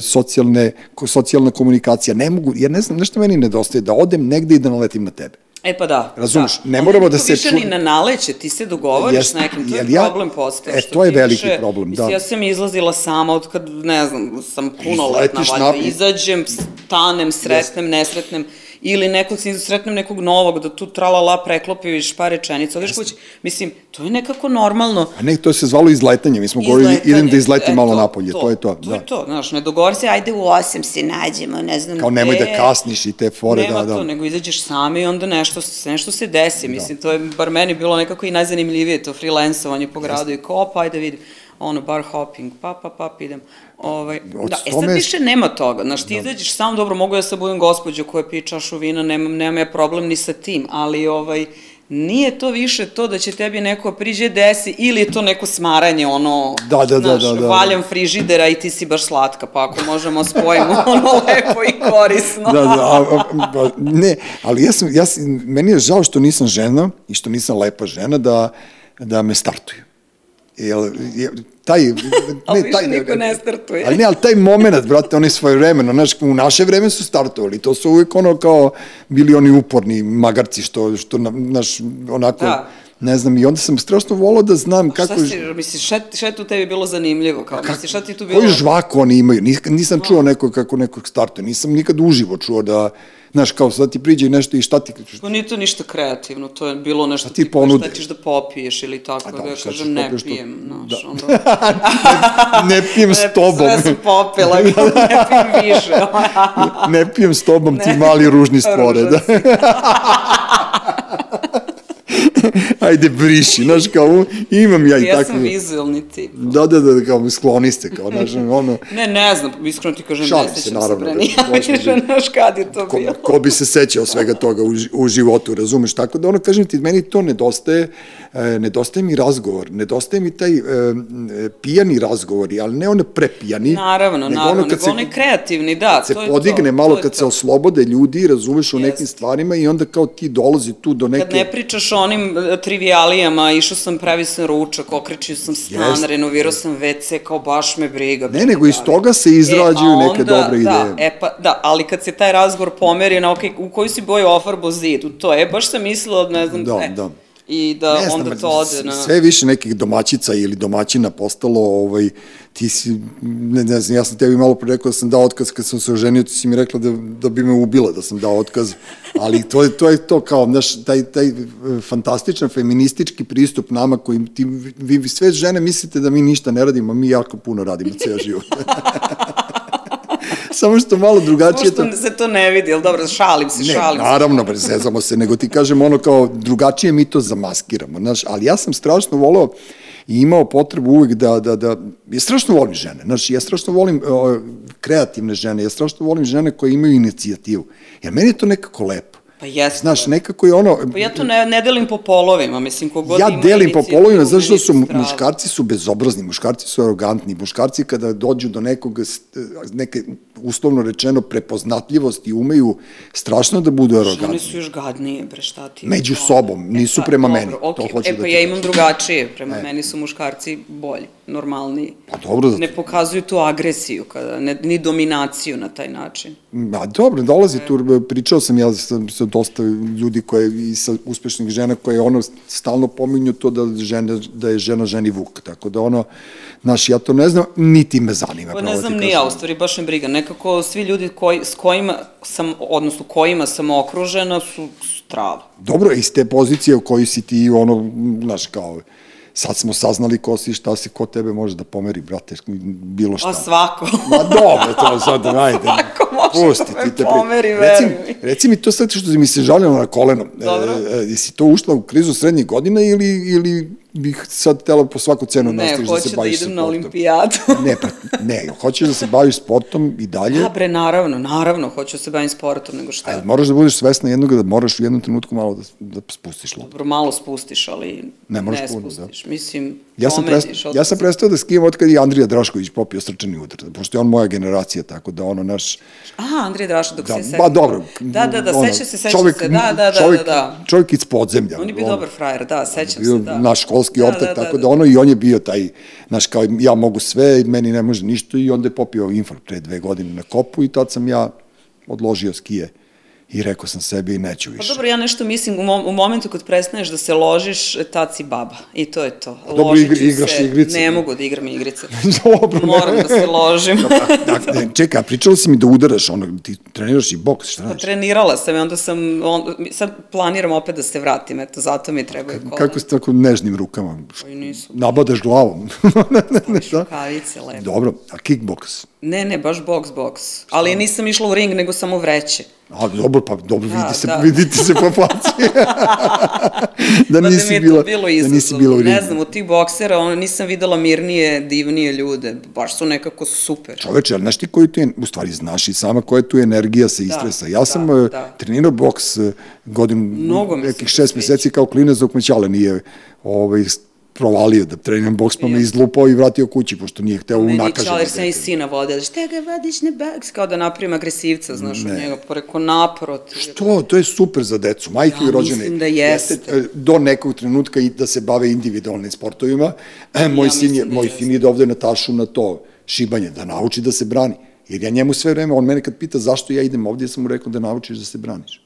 socijalne, socijalna komunikacija. Ne mogu, ja ne znam, nešto meni nedostaje, da odem negde i da naletim na tebe. E pa da. Razumeš, da. ne moramo da se... više ni na naleće, ti se dogovoriš s nekim, to je ja, problem postao. E, to je veliki više, problem, da. Mislim, ja sam izlazila sama od kad, ne znam, sam punoletna, valjda, izađem, stanem, sretnem, nesretnem, ili nekog se sretnem nekog novog, da tu tralala preklopiš par rečenica, odeš kući. Mislim, to je nekako normalno. A ne, to se zvalo izletanje, mi smo govorili, idem da izletim e, malo napolje, to, to je to. To da. je to, znaš, ne dogovori se, ajde u osam se nađemo, ne znam Kao nemoj da kasniš i te fore, nema da, da. to, nego izađeš sami i onda nešto, nešto se desi, da. mislim, to je bar meni bilo nekako i najzanimljivije, to freelancovanje po gradu i ko, pa ajde vidim ono, bar hopping, pa, pa, pa, idem. Ovaj, da, e sad više nema toga, znaš, ti da. izađeš sam, dobro, mogu ja sad budem gospođa koja pije čašu vina, nemam, nemam ja problem ni sa tim, ali, ovaj, nije to više to da će tebi neko priđe desi ili je to neko smaranje, ono, da, da, da znaš, da, da, da. valjam frižidera i ti si baš slatka, pa ako možemo spojimo ono lepo i korisno. da, da, a, a, a, ne, ali ja sam, ja sam, meni je žao što nisam žena i što nisam lepa žena da, da me startuju. Jel, je, taj, ne, taj, niko ne startuje. Ali ne, ali taj moment, brate, oni svoje vremeno, znaš, u naše vreme su startovali, to su uvijek ono kao bili oni uporni magarci, što, što naš, onako, da. ne znam, i onda sam strašno volao da znam A kako... Šta si, misliš, šta, šta tu tebi bilo zanimljivo, kao, misliš, šta ti tu bilo... Koju žvaku oni imaju, nisam, čuo neko kako nekog startuje, nisam nikad uživo čuo da znaš, kao sad ti priđe nešto i šta ti... Pa nije to ništa kreativno, to je bilo nešto šta ti ponude. Šta ćeš da popiješ ili tako, A da, da ja kažem ne pijem, znaš, da. onda... ne, ne pijem s tobom. Sve sam popila, ne pijem više. ne pijem s tobom, ne. ti mali ružni spore, da. ajde briši, znaš, kao, imam ja i ja tako. Ja sam vizualni tip. Da, da, da, kao, skloni ste, kao, znaš, ono... ne, ne znam, iskreno ti kažem, Šalim ne sećam se, bre, nije, znaš, kad je to ko, bilo. Ko bi se sećao svega toga u, u životu, razumeš, tako da, ono, kažem ti, meni to nedostaje, e, nedostaje mi razgovor, nedostaje mi taj e, pijani razgovori, ali ne one prepijani. Naravno, nego naravno, ono nego se, onaj kreativni, da, to je to. se podigne malo, kad se oslobode ljudi, razumeš, u nekim stvarima i onda kao ti dolazi tu do neke... Kad ne pričaš onim e, trivialijama, išao sam, pravi sam ručak, okrećio sam stan, Jest. renovirao sam WC, kao baš me briga. Ne, nego iz toga se izrađuju e, neke dobre da, ideje. E pa, da, ali kad se taj razgovor pomeri na, ok, u koju si boju ofarbo zid, u to, e, baš sam mislila, ne znam, da, ne. da i da ne znam, onda to ode na... Sve više nekih domaćica ili domaćina postalo, ovaj, ti si, ne, ne znam, ja sam tebi malo pre rekao da sam dao otkaz kad sam se oženio, ti si mi rekla da, da bi me ubila da sam dao otkaz, ali to je to, je to kao, znaš, taj, taj e, fantastičan feministički pristup nama koji ti, vi, vi sve žene mislite da mi ništa ne radimo, mi jako puno radimo ceo život. Samo što malo drugačije to... se to ne vidi, ali dobro, šalim se, ne, šalim naravno, se. zezamo se, nego ti kažem ono kao drugačije mi to zamaskiramo, znaš, ali ja sam strašno volao i imao potrebu uvek da, da, da, ja strašno volim žene, znaš, ja strašno volim uh, kreativne žene, ja strašno volim žene koje imaju inicijativu, jer meni je to nekako lepo. Pa jeste. Znaš, nekako je ono... Pa ja to ne, ne delim po polovima, mislim, kogod ja ima delim po polovima, zato što su strava. muškarci su bezobrazni, muškarci su arogantni, muškarci kada dođu do nekog, neke, uslovno rečeno, prepoznatljivosti, umeju strašno da budu Oni arogantni. su još gadnije, bre, šta ti? Među sobom, nisu pa, prema dobro, meni, to okej. hoću e, da pa ti ja imam drugačije, prema meni su muškarci bolji, normalniji. Pa dobro, zato- Ne pokazuju tu agresiju, kada, ne, ni dominaciju na taj način. Ma dobro, dolazi tu, pričao sam ja sa, sa dosta ljudi koje, i sa uspešnih žena koje ono stalno pominju to da, žene, da je žena ženi vuk, tako da ono, znaš, ja to ne znam, niti me zanima. Pa ne znam ni ja, u stvari baš me briga. Nekako svi ljudi koji, s kojima sam, odnosno kojima sam okružena su strava. Dobro, iz te pozicije u kojoj si ti, ono, znaš, kao, sad smo saznali ko si, šta si, ko tebe može da pomeri, brate, bilo šta. A svako. Ma dobro, to sad, ajde. Svako može Pusti da ti te pomeri, reci, mi. reci mi to sad što mi se žalilo na koleno. Dobro. E, e, jesi to ušla u krizu srednjih godina ili, ili bih sad tela po svaku cenu Ne, nastaviš da se hoću da baviš idem na sportom? olimpijadu. ne, pa, ne, hoćeš da se baviš sportom i dalje, Da, bre, naravno, naravno, hoću da se bavim sportom, nego šta. ali moraš da budeš svesna jednog da moraš u jednom trenutku malo da, da spustiš loptu. Dobro, malo spustiš, ali Ne moraš ne puno, da. spustiš. Mislim, Ja sam, prestao, ja sam prestao da skijem od kada je Andrija Drašković popio srčani udar, pošto je on moja generacija, tako da ono naš... Aha, Andrije Draša, dok Da, se ba dobro. Da, da, da, seća se, seća čovek, se, da, da, da, čovek, da, da. Čovjek iz podzemlja. On je bio dobar frajer, da, sećam se, da. naš školski Da, ortak, da, da, tako da. da ono i on je bio taj, znaš, kao ja mogu sve, meni ne može ništa i onda je popio infarkt pre dve godine na kopu i tad sam ja odložio skije i rekao sam sebi neću Pa više. dobro, ja nešto mislim, u, mom, u momentu kad prestaneš da se ložiš, tad si baba. I to je to. dobro, Ložit ću igri- igraš se. igrice. Ne mogu da igram igrice. Dobro, ne. Moram da se ložim. Dakle, ne, čekaj, pričala si mi da udaraš, ono, ti treniraš i boks, šta Pa radiš? trenirala sam i onda sam, on, sad planiram opet da se vratim, eto, zato mi trebaju kolena. Kako si tako nežnim rukama? Pa i nisu. Nabadaš glavom. Staviš Da. rukavice, lepo. Dobro, a kickboks? Ne, ne, baš boks, boks. Ali nisam išla u ring, nego samo vreće. A, dobro, pa dobro, Da, vidi se, da. vidite se po faci. da Pa nisi je bila, bilo da nisi bila u ringu. Ne znam, od tih boksera ono, nisam videla mirnije, divnije ljude. Baš su nekako super. Čoveče, ali znaš ti koji tu je, u stvari znaš i sama koja tu energija sa istresa. Ja sam da, da. trenirao boks e, godinu, Mnogo se nekih šest meseci kao klinac dok me Ćale nije ovaj, provalio da treniram boks, pa me izlupao i vratio kući, pošto nije hteo Meni je unakaženo. čao, jer sam i sina vodio, šta ga vodiš na boks, kao da napravim agresivca, znaš, od njega, preko naprotiv. To, to je super za decu, majke Ja i rođene. mislim da jeste. e, Do nekog trenutka i da se bave individualnim sportovima. E, moj Ja sin je, da moj jeste. sin ide ovde Natašu na to šibanje, da nauči da se brani. Jer ja njemu sve vreme, on mene kad pita zašto ja idem ovdje, ja sam mu rekao da naučiš da se braniš.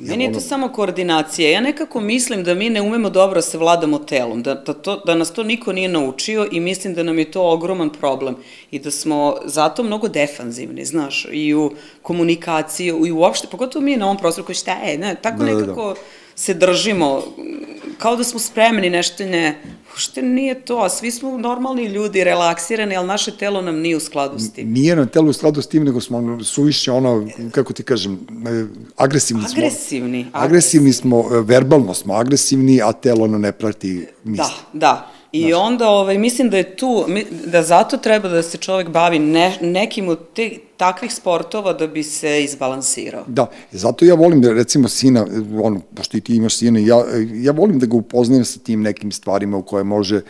Meni je to samo koordinacija. Ja nekako mislim da mi ne umemo dobro se vladamo telom, da, da, to, da nas to niko nije naučio i mislim da nam je to ogroman problem i da smo zato mnogo defanzivni, znaš, i u komunikaciji i uopšte, pogotovo mi na ovom prostoru koji šta je, ne, tako Da, da, da. Se držimo, kao da smo spremni, nešto ne, uopšte nije to, a svi smo normalni ljudi, relaksirani, ali naše telo nam nije u skladu s tim. Nije na telu u skladu s tim, nego smo suviše ono, kako ti kažem, e, agresivni smo. Agresivni, Agresivni smo, e, verbalno smo agresivni, a telo ono ne prati misli. Da, da. I onda ovaj, mislim da je tu, da zato treba da se čovek bavi ne, nekim od te, takvih sportova da bi se izbalansirao. Da, zato ja volim da recimo sina, ono, pošto i ti imaš sina, ja, ja volim da ga upoznajem sa tim nekim stvarima u koje može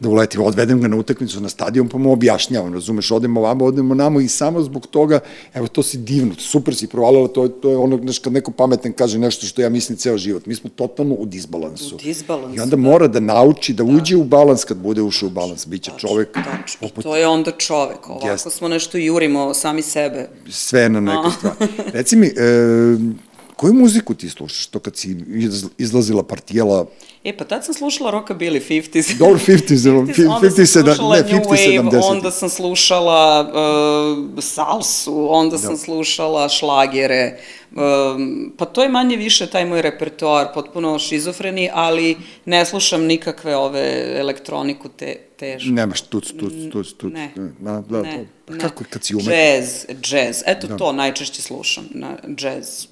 da uleti. Odvedem ga na utakmicu na stadion pa mu objašnjavam, razumeš, odemo ovamo, odemo namo i samo zbog toga, evo to si divno, super si provalila, to, je- to je ono, znaš, kad neko pametan kaže nešto što ja mislim ceo život. Mi smo totalno u disbalansu. U disbalansu, I onda mora da nauči, da uđe u balans kad bude ušao u balans. Biće čovek Tačno. I poput to je onda čovek. Ovako Jeste. smo nešto jurimo sami sebe. Sve na neku stvar. Reci mi, e, koju muziku ti slušaš? To kad si iz- izlazila partijela, E, pa tad sam slušala rockabilly 50s. dobro, 50s, 50s, onda 50, sam 50, slušala ne, New 50, Wave, 70. onda sam slušala uh, salsu, onda sam slušala šlagere, um, pa to je manje više taj moj repertoar, potpuno šizofreni, ali ne slušam nikakve ove elektroniku te, težu. Nemaš tuc, tuc, tuc, tuc. Ne. Da, ne, to, pa ne. kako kad si umet? Jazz, jazz, eto to najčešće slušam, na, jazz.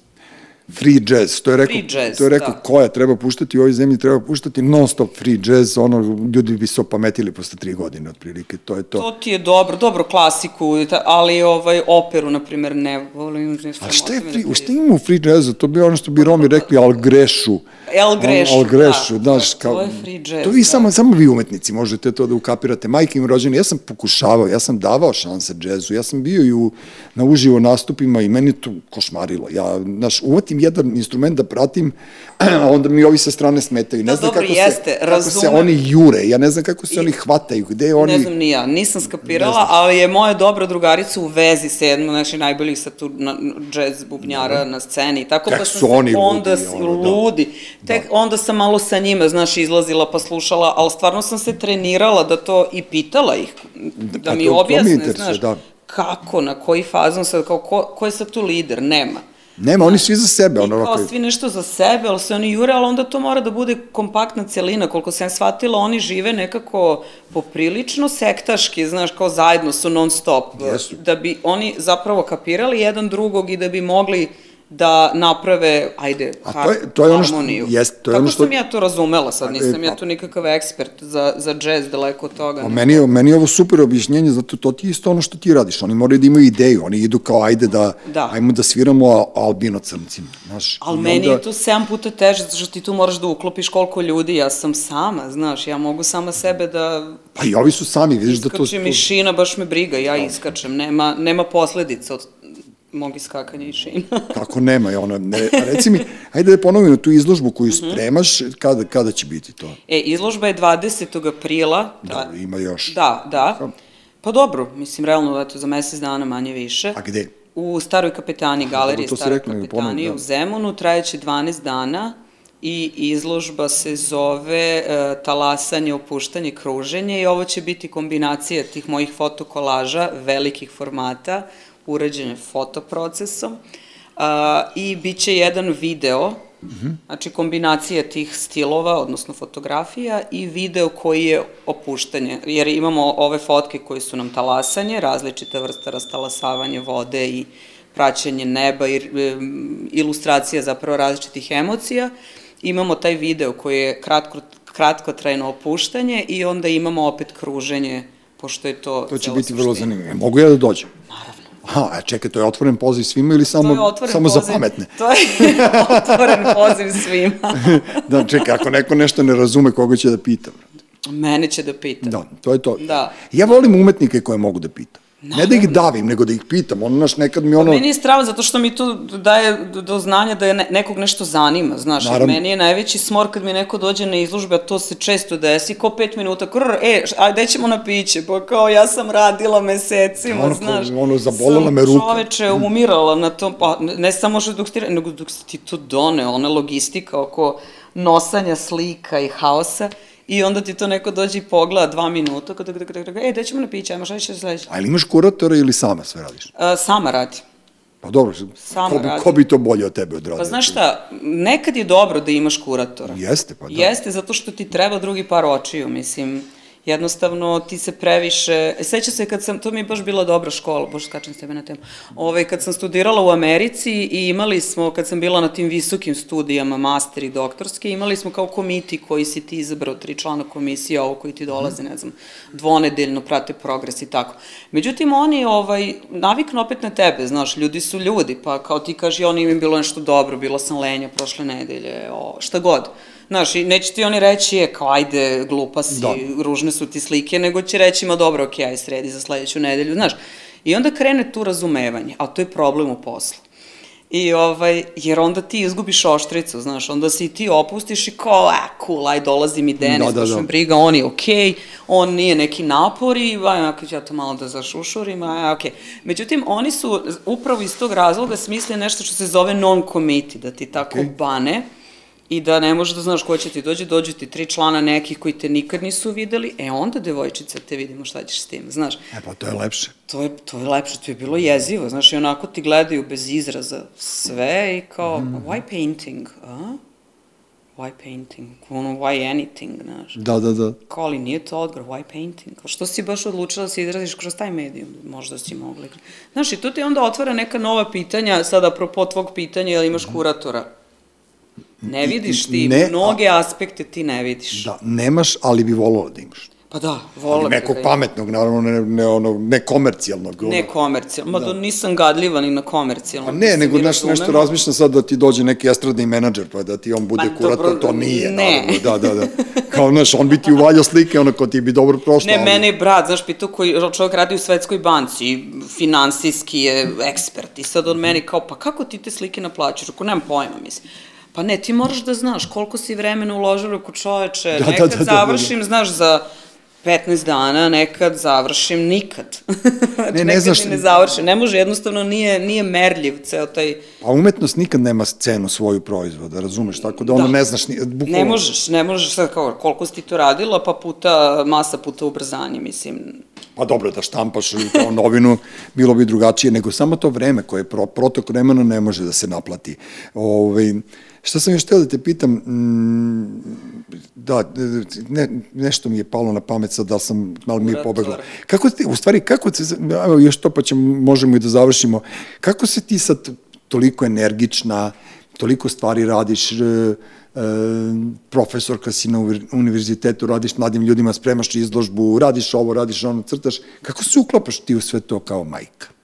Free jazz, to je rekao, Free jazz, to je rekao da. koja treba puštati u ovoj zemlji, treba puštati non stop free jazz, ono, ljudi bi se opametili posle tri godine, otprilike, to je to. To ti je dobro, dobro klasiku, ali ovaj, operu, na primjer, ne volim. Ne A šta je free, šta ima u free jazzu? To bi ono što bi Romi rekli, al grešu. El grešu, Al grešu, da. znaš, To kao... je free jazz, To vi da. samo, samo vi umetnici možete to da ukapirate. Majke im rođeni, ja sam pokušavao, ja sam davao šanse džezu, ja sam bio i u, na uživo nastupima i meni to košmarilo. Ja, znaš, uvatim jedan instrument da pratim, a onda mi ovi sa strane smetaju. Ne Da, znam dobro, kako, jeste, se, kako se razumem. oni jure, ja ne znam kako se oni hvataju, gde oni... Ne znam ni ja, nisam skapirala, ali je moja dobra drugarica u vezi sa jednom, znači, najboljih sa tu na, jazz bubnjara na sceni, tako Tek pa sam su se oni onda ludi, ono, da. Tek onda sam malo sa njima, znaš, izlazila pa slušala, ali stvarno sam se trenirala da to i pitala ih, da, pa mi to- to objasne, interesuje, znaš, da. kako, na koji fazon sad, kao, ko, ko je sad tu lider, nema. Nema, oni svi za sebe, I ono kao ovako... svi nešto za sebe, ali se oni jure, ali onda to mora da bude kompaktna celina. Koliko sam shvatila, oni žive nekako poprilično sektaški, znaš, kao zajedno su non stop. Jesu. Da bi oni zapravo kapirali jedan drugog i da bi mogli da naprave, ajde, A to je- to je ono što- harmoniju. jest, to je Kako ono što- sam ja to razumela sad, nisam E, ja tu nikakav ekspert za, za džez, daleko od toga. A meni, je, meni je ovo super objašnjenje, zato to ti je isto ono što ti radiš. Oni moraju da imaju ideju, oni idu kao ajde da, Da. ajmo da sviramo albino crncima, znaš. Ali meni onda- je to 7 puta teže, zato što ti tu moraš da uklopiš koliko ljudi, ja sam sama, znaš, ja mogu sama sebe da Pa i ovi su sami, vidiš da to... Iskače mi šina, baš me briga, ja iskačem, nema, nema posledica od mog iskakanja i šina. kako nema, je ono, ne, a reci mi, ajde da ponovimo tu izložbu koju Mhm. spremaš, kada, kada će biti to? E, izložba je 20. aprila. Da, ima još. Da, da. Pa dobro, mislim, realno, eto, za mesec dana manje više. A gde? U Staroj kapetani, galeriji Staroj rekla, kapetani da. u Zemunu, trajeće 12 dana i izložba se zove e, Talasanje, opuštanje, kruženje i ovo će biti kombinacija tih mojih fotokolaža velikih formata, urađene fotoprocesom a, i bit će jedan video, znači kombinacija tih stilova, odnosno fotografija i video koji je opuštanje, jer imamo ove fotke koji su nam talasanje, različita vrsta rastalasavanja vode i praćenje neba i ilustracija zapravo različitih emocija. Imamo taj video koji je kratko, kratkotrajno opuštanje i onda imamo opet kruženje, pošto je to... To će biti vrlo zanimljivo. Mogu ja da dođem? Naravno. Aha, a čekaj, to je otvoren poziv svima ili samo, samo poziv, za pametne? To je otvoren poziv svima. da, čekaj, ako neko nešto ne razume, koga će da pita? Mene će da pita. Da, to je to. Da. Ja volim umetnike koje mogu da pitam. Ne da ih davim, nego da ih pitam. Ono, znaš, nekad mi ono... Meni je strava zato što mi to daje do- znanja da je ne, nekog nešto zanima, znaš, Naravno. meni je najveći smor kad mi neko dođe na izložbe, a to se često desi, ko pet minuta, krr, e, a gde ćemo na piće? Pa kao, ja sam radila mesecima, Ono, znaš. ono, zabolela me ruka. Sam čoveče umirala na tom, pa ne, samo što dok ti, nego dok ti to done, ona logistika oko nosanja slika i haosa, I onda ti to neko dođe i pogleda dva minuta, kada, kada, kada, kada, e, gde ćemo na piće, ajmo šta će sledeće? A ili imaš kuratora ili sama sve radiš? A, sama radi. Pa dobro, Sama ko bi, radim. ko bi to bolje od tebe odradio? Pa znaš šta, nekad je dobro da imaš kuratora. Jeste, pa da. Jeste, zato što ti treba drugi par očiju, mislim. Jednostavno, ti se previše... E, Seća se kad sam, to mi je baš bila dobra škola, bože, skačem s tebe na temu. Ove, kad sam studirala u Americi i imali smo, kad sam bila na tim visokim studijama, master i doktorske, imali smo kao komiti koji si ti izabrao, tri člana komisije, ovo koji ti dolaze, ne znam, dvonedeljno prate progres i tako. Međutim, oni ovaj, naviknu opet na tebe, znaš, ljudi su ljudi, pa kao ti kaži, oni im je bilo nešto dobro, bila sam lenja prošle nedelje, o, šta god. Znaš, i neće ti oni reći, je, kao, ajde, glupa si, Da. ružne su ti slike, nego će reći, ma dobro, okej, aj sredi za sledeću nedelju, znaš. I onda krene tu razumevanje, a to je problem u poslu. I ovaj, jer onda ti izgubiš oštricu, znaš, onda se i ti opustiš i kao, a, cool, aj dolazi mi Denis, Da, da, da, briga, on je okej, on nije neki napor i aj, ako ću ja to malo da zašušurim, aj, okej. Međutim, oni su upravo iz tog razloga smislili nešto što se zove non-committee, da ti tako Okej. bane i da ne možeš da znaš ko će ti dođe, dođu ti tri člana nekih koji te nikad nisu videli, e onda, devojčica, te vidimo šta ćeš s tim, znaš. E, pa to je lepše. To je, to je lepše, to je bilo jezivo, znaš, i onako ti gledaju bez izraza sve i kao, Mhm. why painting, a? why painting, ono, why anything, znaš. Da, da, da. Kao, ali nije to odgovor, why painting? Kao, što si baš odlučila da se izraziš kroz taj medijum? Možda si mogla. Znaš, i tu ti onda otvara neka nova pitanja, sada apropo tvog pitanja, jel imaš kuratora? Ne vidiš ti, Ne, mnoge aspekte ti ne vidiš. Da, nemaš, ali bi volao da imaš. Pa da, volim. Ali nekog pametnog, naravno, ne, ne, ono, ne komercijalnog. ono. Ne komercijalno, ma da. nisam gadljiva ni na komercijalno. Pa ne, nego znaš, nešto razmišljam sad da ti dođe neki estradni menadžer, pa da ti on bude Ma, kurator, dobro, to nije, ne. naravno, da, da, da. Kao, znaš, on bi ti uvaljao slike, ono, ko ti bi dobro prošlo. Ne, ali- mene je brat, znaš, pitao koji čovjek radi u Svetskoj banci, finansijski je ekspert i sad on meni kao, pa kako ti te slike naplaćaš? Ako nemam pojma, mislim. Pa ne, ti moraš da znaš koliko si vremena uložila oko čoveče, Da, da, nekad da, da, da, da. završim, znaš, za 15 dana, nekad završim nikad. znači, ne nekad znaš- ne završim. Ne može, jednostavno nije, nije merljiv ceo taj... Pa umetnost nikad nema cenu svoju proizvoda, razumeš, tako da ono Da. ne znaš, ni, bukvalno... Ne možeš, ne možeš sad kao, koliko si ti to radila, pa puta, masa puta ubrzanje, mislim. Pa dobro, da štampaš kao novinu, bilo bi drugačije, nego samo to vreme koje je pro, protok vremena ne može da se naplati. Ove, šta sam još htio da te pitam, mm, da, ne, nešto mi je palo na pamet sad, da sam, malo mi je pobeglo. Kako ti, u stvari, kako se, još to pa ćemo, možemo i da završimo, kako se ti sad toliko energična, toliko stvari radiš, e, e, profesorka si na univerzitetu, radiš mladim ljudima, spremaš izložbu, radiš ovo, radiš ono, crtaš. Kako se uklapaš ti u sve to kao majka?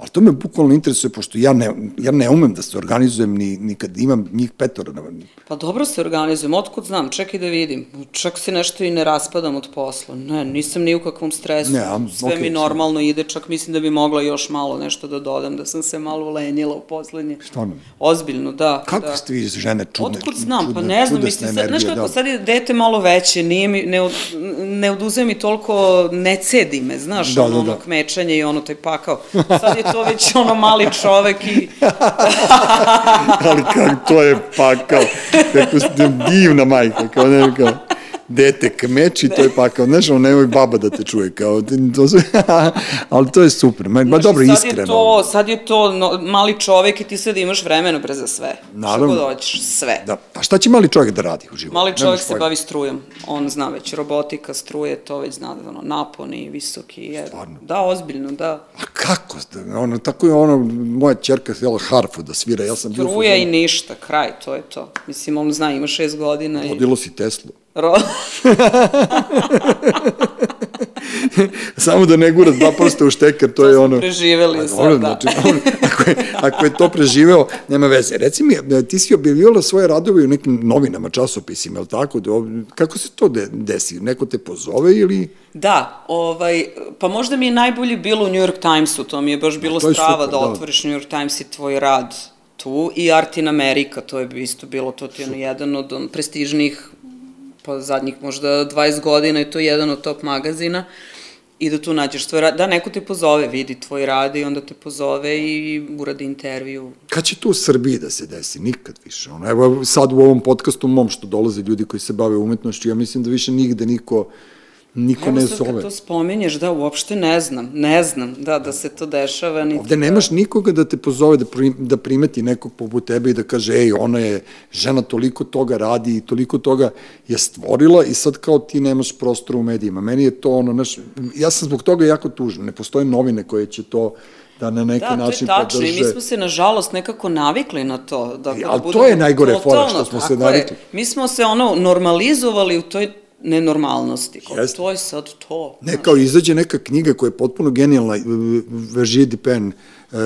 Ali to me bukvalno interesuje, pošto ja ne, ja ne umem da se organizujem ni, ni kad imam njih petora. Na, Pa dobro se organizujem, otkud znam, čekaj da vidim. Čak se nešto i ne raspadam od posla. Ne, nisam ni u kakvom stresu. Ne, a, Sve okej, mi normalno ide, čak mislim da bi mogla još malo nešto da dodam, da sam se malo ulenjila u poslednje. Stvarno? Ozbiljno, da. kako da. ste vi žene čudne? Otkud znam, čudne, pa ne znam, mislim, sad, znaš kako, da. sad je dete malo veće, nije mi, ne, od- ne oduzeo mi toliko, ne cedi me, znaš, Da, ono, da, ono da. kmečanje i ono taj pakao. Sad je to već ono mali čovek i ali kako to je pakao, kako ste divna majka, kao ne, kao, dete kmeči, to je pakao, znaš, ono, nemoj baba da te čuje, kao, to sve, ali to je super, ma, ma Znaš, dobro, i sad iskreno. Je to, sad je to no, mali čovek i ti sad imaš vremena bre za sve. Naravno. Što god hoćeš, sve. Da, a šta će mali čovjek da radi u životu? Mali čovjek se bavi strujom. On zna već robotika, struje, to već zna, ono, naponi, visoki. Je. Stvarno? Da, ozbiljno, da. A kako ono, tako je ono, moja čerka htjela harfu da svira, ja sam bio... u Struja i ništa, kraj, to je to. Mislim, on zna, ima šest godina i... Vodilo si Teslu. Ro... Samo da ne gura dva prsta u šteker, to, je smo ono... preživeli A, sad, da. Znači, ako, je, ako je to preživeo, nema veze. Reci mi, e, ti si objavljivala svoje radove u nekim novinama, časopisima, je li tako? Da, kako se to de, desi? Neko te pozove ili... Da, ovaj, pa možda mi je najbolje bilo u New York Timesu, to mi je baš bilo to je strava super, da da. otvoriš New York Times i tvoj rad tu i Art in America, to je isto bilo, to ti je jedan od on, prestižnih, pa zadnjih možda 20 godina i to je jedan od top magazina i da tu nađeš tvoj rad, da neko te pozove, vidi tvoj rad i onda te pozove i uradi intervju. Kad će to u Srbiji da se desi? Nikad više. Ono, evo sad u ovom podcastu mom što dolaze ljudi koji se bave umetnošću, ja mislim da više nigde niko, niko Evo ne sad kad zove. to spominješ, da, uopšte ne znam, ne znam, da, da se to dešava. Niti Ovde da- nemaš nikoga da te pozove, da, prim, da primeti nekog poput tebe i da kaže, ej, ona je, žena toliko toga radi i toliko toga je stvorila i sad kao ti nemaš prostora u medijima. Meni je to ono, znaš, ja sam zbog toga jako tužan. Ne postoje novine koje će to da na neki Da, to je način tačno i podrže. mi smo se nažalost nekako navikli na to. Da, E, da ali to budemo- je najgore fora, što smo se tako je. navikli. Mi smo se ono normalizovali u toj nenormalnosti. Kao, to je sad to. Ne, kao izađe neka knjiga koja je potpuno genijalna, Veržier de Pen, uh,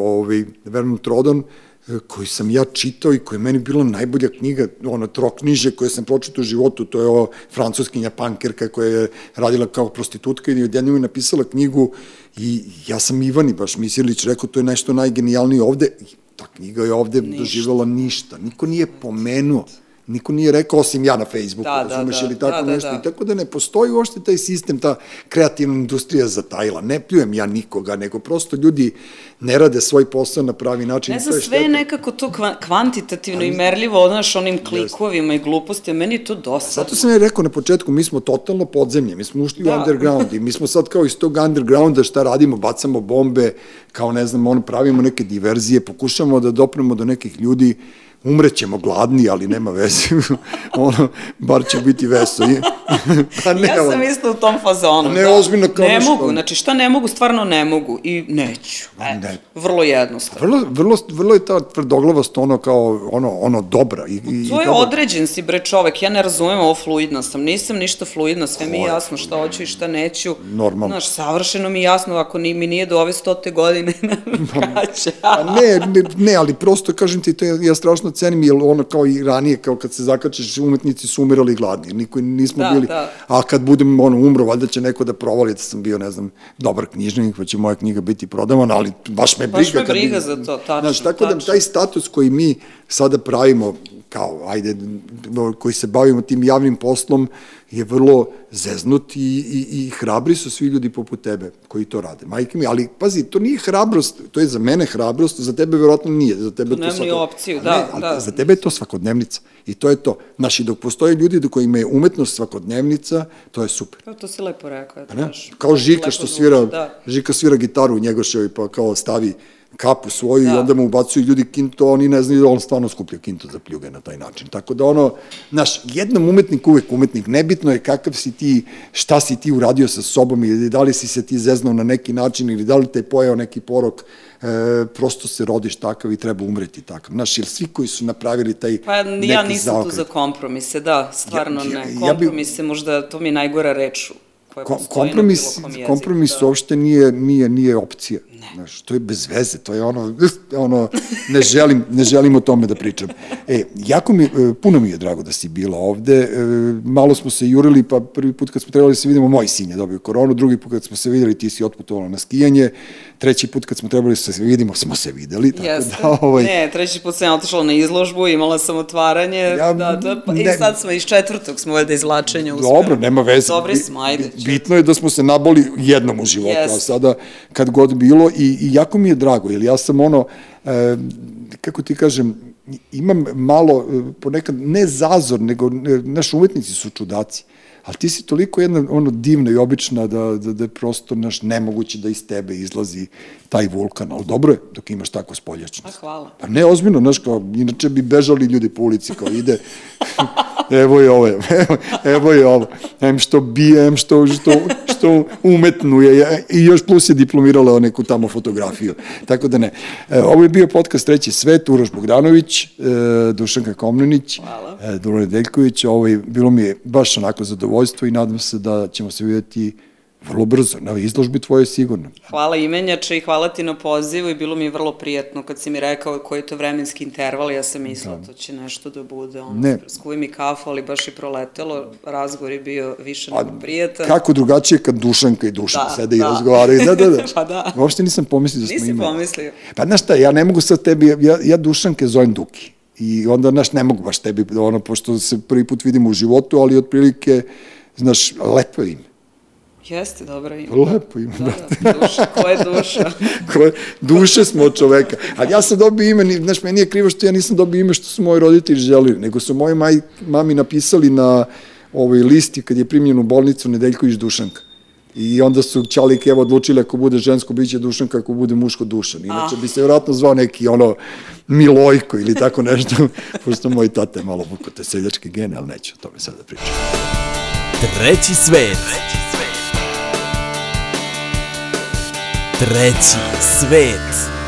ovaj, Vernon Trodon, e, koju sam ja čitao i koja je meni bila najbolja knjiga, ono, trokniže koje sam pročitao u životu, to je ova francuskinja pankerka koja je radila kao prostitutka i odjednom je napisala knjigu i ja sam Ivani baš Misilić rekao, to je nešto najgenijalnije ovde, ta knjiga je ovde ništa. doživjela ništa, niko nije pomenuo, niko nije rekao osim ja na Facebooku, Da, da, razumeš, da, ili tako da, da, nešto, da. i tako da ne postoji uopšte taj sistem, ta kreativna industrija zatajila. Ne pljujem ja nikoga, nego prosto ljudi ne rade svoj posao na pravi način. Ne znam, je sve je nekako to kva- kvantitativno i merljivo, znaš, onim klikovima i glupostima, meni je to dosadno. Zato sam ja rekao na početku, mi smo totalno podzemlje, mi smo ušli Da. u underground i mi smo sad kao iz tog undergrounda šta radimo, bacamo bombe, kao ne znam, ono, pravimo neke diverzije, pokušamo da dopremo do nekih ljudi umrećemo gladni, ali nema veze, ono, bar će biti veso. I, pa ne, ja sam isto u tom fazonu. Ne, da. ozbiljno kao Ne nešto. mogu, znači šta ne mogu, stvarno ne mogu i neću. Ne. vrlo jednostavno. Vrlo, vrlo, vrlo je ta tvrdoglavost ono kao, ono, ono dobra. I, i, to je dobro. određen si bre čovek, ja ne razumem ovo fluidno sam, nisam ništa fluidno, sve mi je jasno šta hoću i šta neću. Normalno. Znaš, savršeno mi je jasno, ako ni, mi nije do ove stote godine, će. Pa ne, ne, ne, ali prosto, kažem ti, to ja, ja strašno cenim, jer ono kao i ranije, kao kad se zakačeš, umetnici su umirali gladni, niko nismo da, bili, da. a kad budem ono, umro, valjda će neko da provali da sam bio, ne znam, dobar knjižnik, pa će moja knjiga biti prodavana, ali baš me briga. Baš me briga kad, za to, tačno. Znaš, tako da tačno. da taj status koji mi sada pravimo, kao, ajde, koji se bavimo tim javnim poslom, je vrlo zeznut i, i, i hrabri su svi ljudi poput tebe koji to rade. Majke mi, ali pazi, to nije hrabrost, to je za mene hrabrost, za tebe verovatno nije, za tebe to, to svako... opciju, da, ne, ali da. Za tebe je to svakodnevnica i to je to. Naši, dok postoje ljudi do kojima je umetnost svakodnevnica, to je super. Pa to si lepo rekao. Pa ne? Kao Žika što svira, da. Žika svira gitaru u Njegoševi pa kao stavi kapu svoju da. i onda mu ubacuju ljudi kinto, oni ne znaju da on stvarno skuplja kinto za pljuge na taj način. Tako da ono, znaš, jednom umetnik uvek umetnik, nebitno je kakav si ti, šta si ti uradio sa sobom ili da li si se ti zeznao na neki način ili da li te je pojao neki porok, e, prosto se rodiš takav i treba umreti takav. Znaš, jer svi koji su napravili taj pa, neki ja nisam zaokret. tu za kompromise, da, stvarno ja, ja, ne. Kompromise, ja bi, možda, to mi je najgora reč koja kompromis, kompromis da. uopšte nije, nije, nije opcija. Ne. Znaš, to je bez veze, to je ono, ono ne, želim, ne želim o tome da pričam. E, jako mi, e, puno mi je drago da si bila ovde, e, malo smo se jurili, pa prvi put kad smo trebali da se vidimo, moj sin je dobio koronu, drugi put kad smo se videli, ti si otputovala na skijanje, treći put kad smo trebali da se vidimo, smo se videli. Tako Jeste. da, ovaj... Ne, treći put sam otišla na izložbu, imala sam otvaranje, ja, da, da, pa, ne, i sad smo iz četvrtog, smo valjda izlačenja uspeli. Dobro, nema veze. Dobri smo, ajde. Bitno je da smo se naboli jednom u životu, yes. a sada kad god bilo i, i jako mi je drago, jer ja sam ono, e, kako ti kažem, imam malo, e, ponekad, ne zazor, nego e, naši umetnici su čudaci ali ti si toliko jedna ono divna i obična da, da, da je prosto naš nemoguće da iz tebe izlazi taj vulkan, ali dobro je dok imaš tako spoljačnost. A hvala. Pa ne, ozbiljno, znaš, kao, inače bi bežali ljudi po ulici, kao ide, evo je ovo, evo, evo je ovo, em što bije, em što, što, što umetnuje, i još plus je diplomirala o neku tamo fotografiju. Tako da ne. E, ovo je bio podcast Treći svet, Uroš Bogdanović, e, Dušanka Komnenić, e, Dulane Deljković, ovo je, bilo mi je baš onako zadovoljstvo i nadam se da ćemo se vidjeti vrlo brzo, na izložbi tvoje sigurno. Hvala imenjače i hvala ti na pozivu i bilo mi je vrlo prijatno kad si mi rekao koji je to vremenski interval, ja sam mislila da. to će nešto da bude, ono, ne. skuvi mi kafu, ali baš je proletelo, razgovor je bio više nego prijatan. Kako drugačije kad Dušanka i Dušan da, sede da. i razgovaraju, da, da, da. pa da. Uopšte nisam pomislio da smo imali. Nisi pomislio. Pa znaš šta, ja ne mogu sad tebi, ja, ja Dušanke zovem Duki. I onda, znaš, ne mogu baš tebi, ono, pošto se prvi put vidimo u životu, ali otprilike, znaš, lepo ime. Jeste, dobro ime. Lepo ime, da, da. Duša, ko je duša? ko je, duše smo od čoveka. Ali ja sam dobio ime, znaš, meni je krivo što ja nisam dobio ime što su moji roditelji želili, nego su moji maj, mami napisali na ovoj listi kad je primljen u bolnicu Nedeljković Dušanka. I onda su Čalik evo odlučili ako bude žensko biće Dušanka, ako bude muško Dušan. Inače ah. bi se vjerojatno zvao neki ono Milojko ili tako nešto, pošto moj tata je malo vukote seljačke gene, ali neću o tome sada pričati. Treći svet. Treći svet. Treći svet.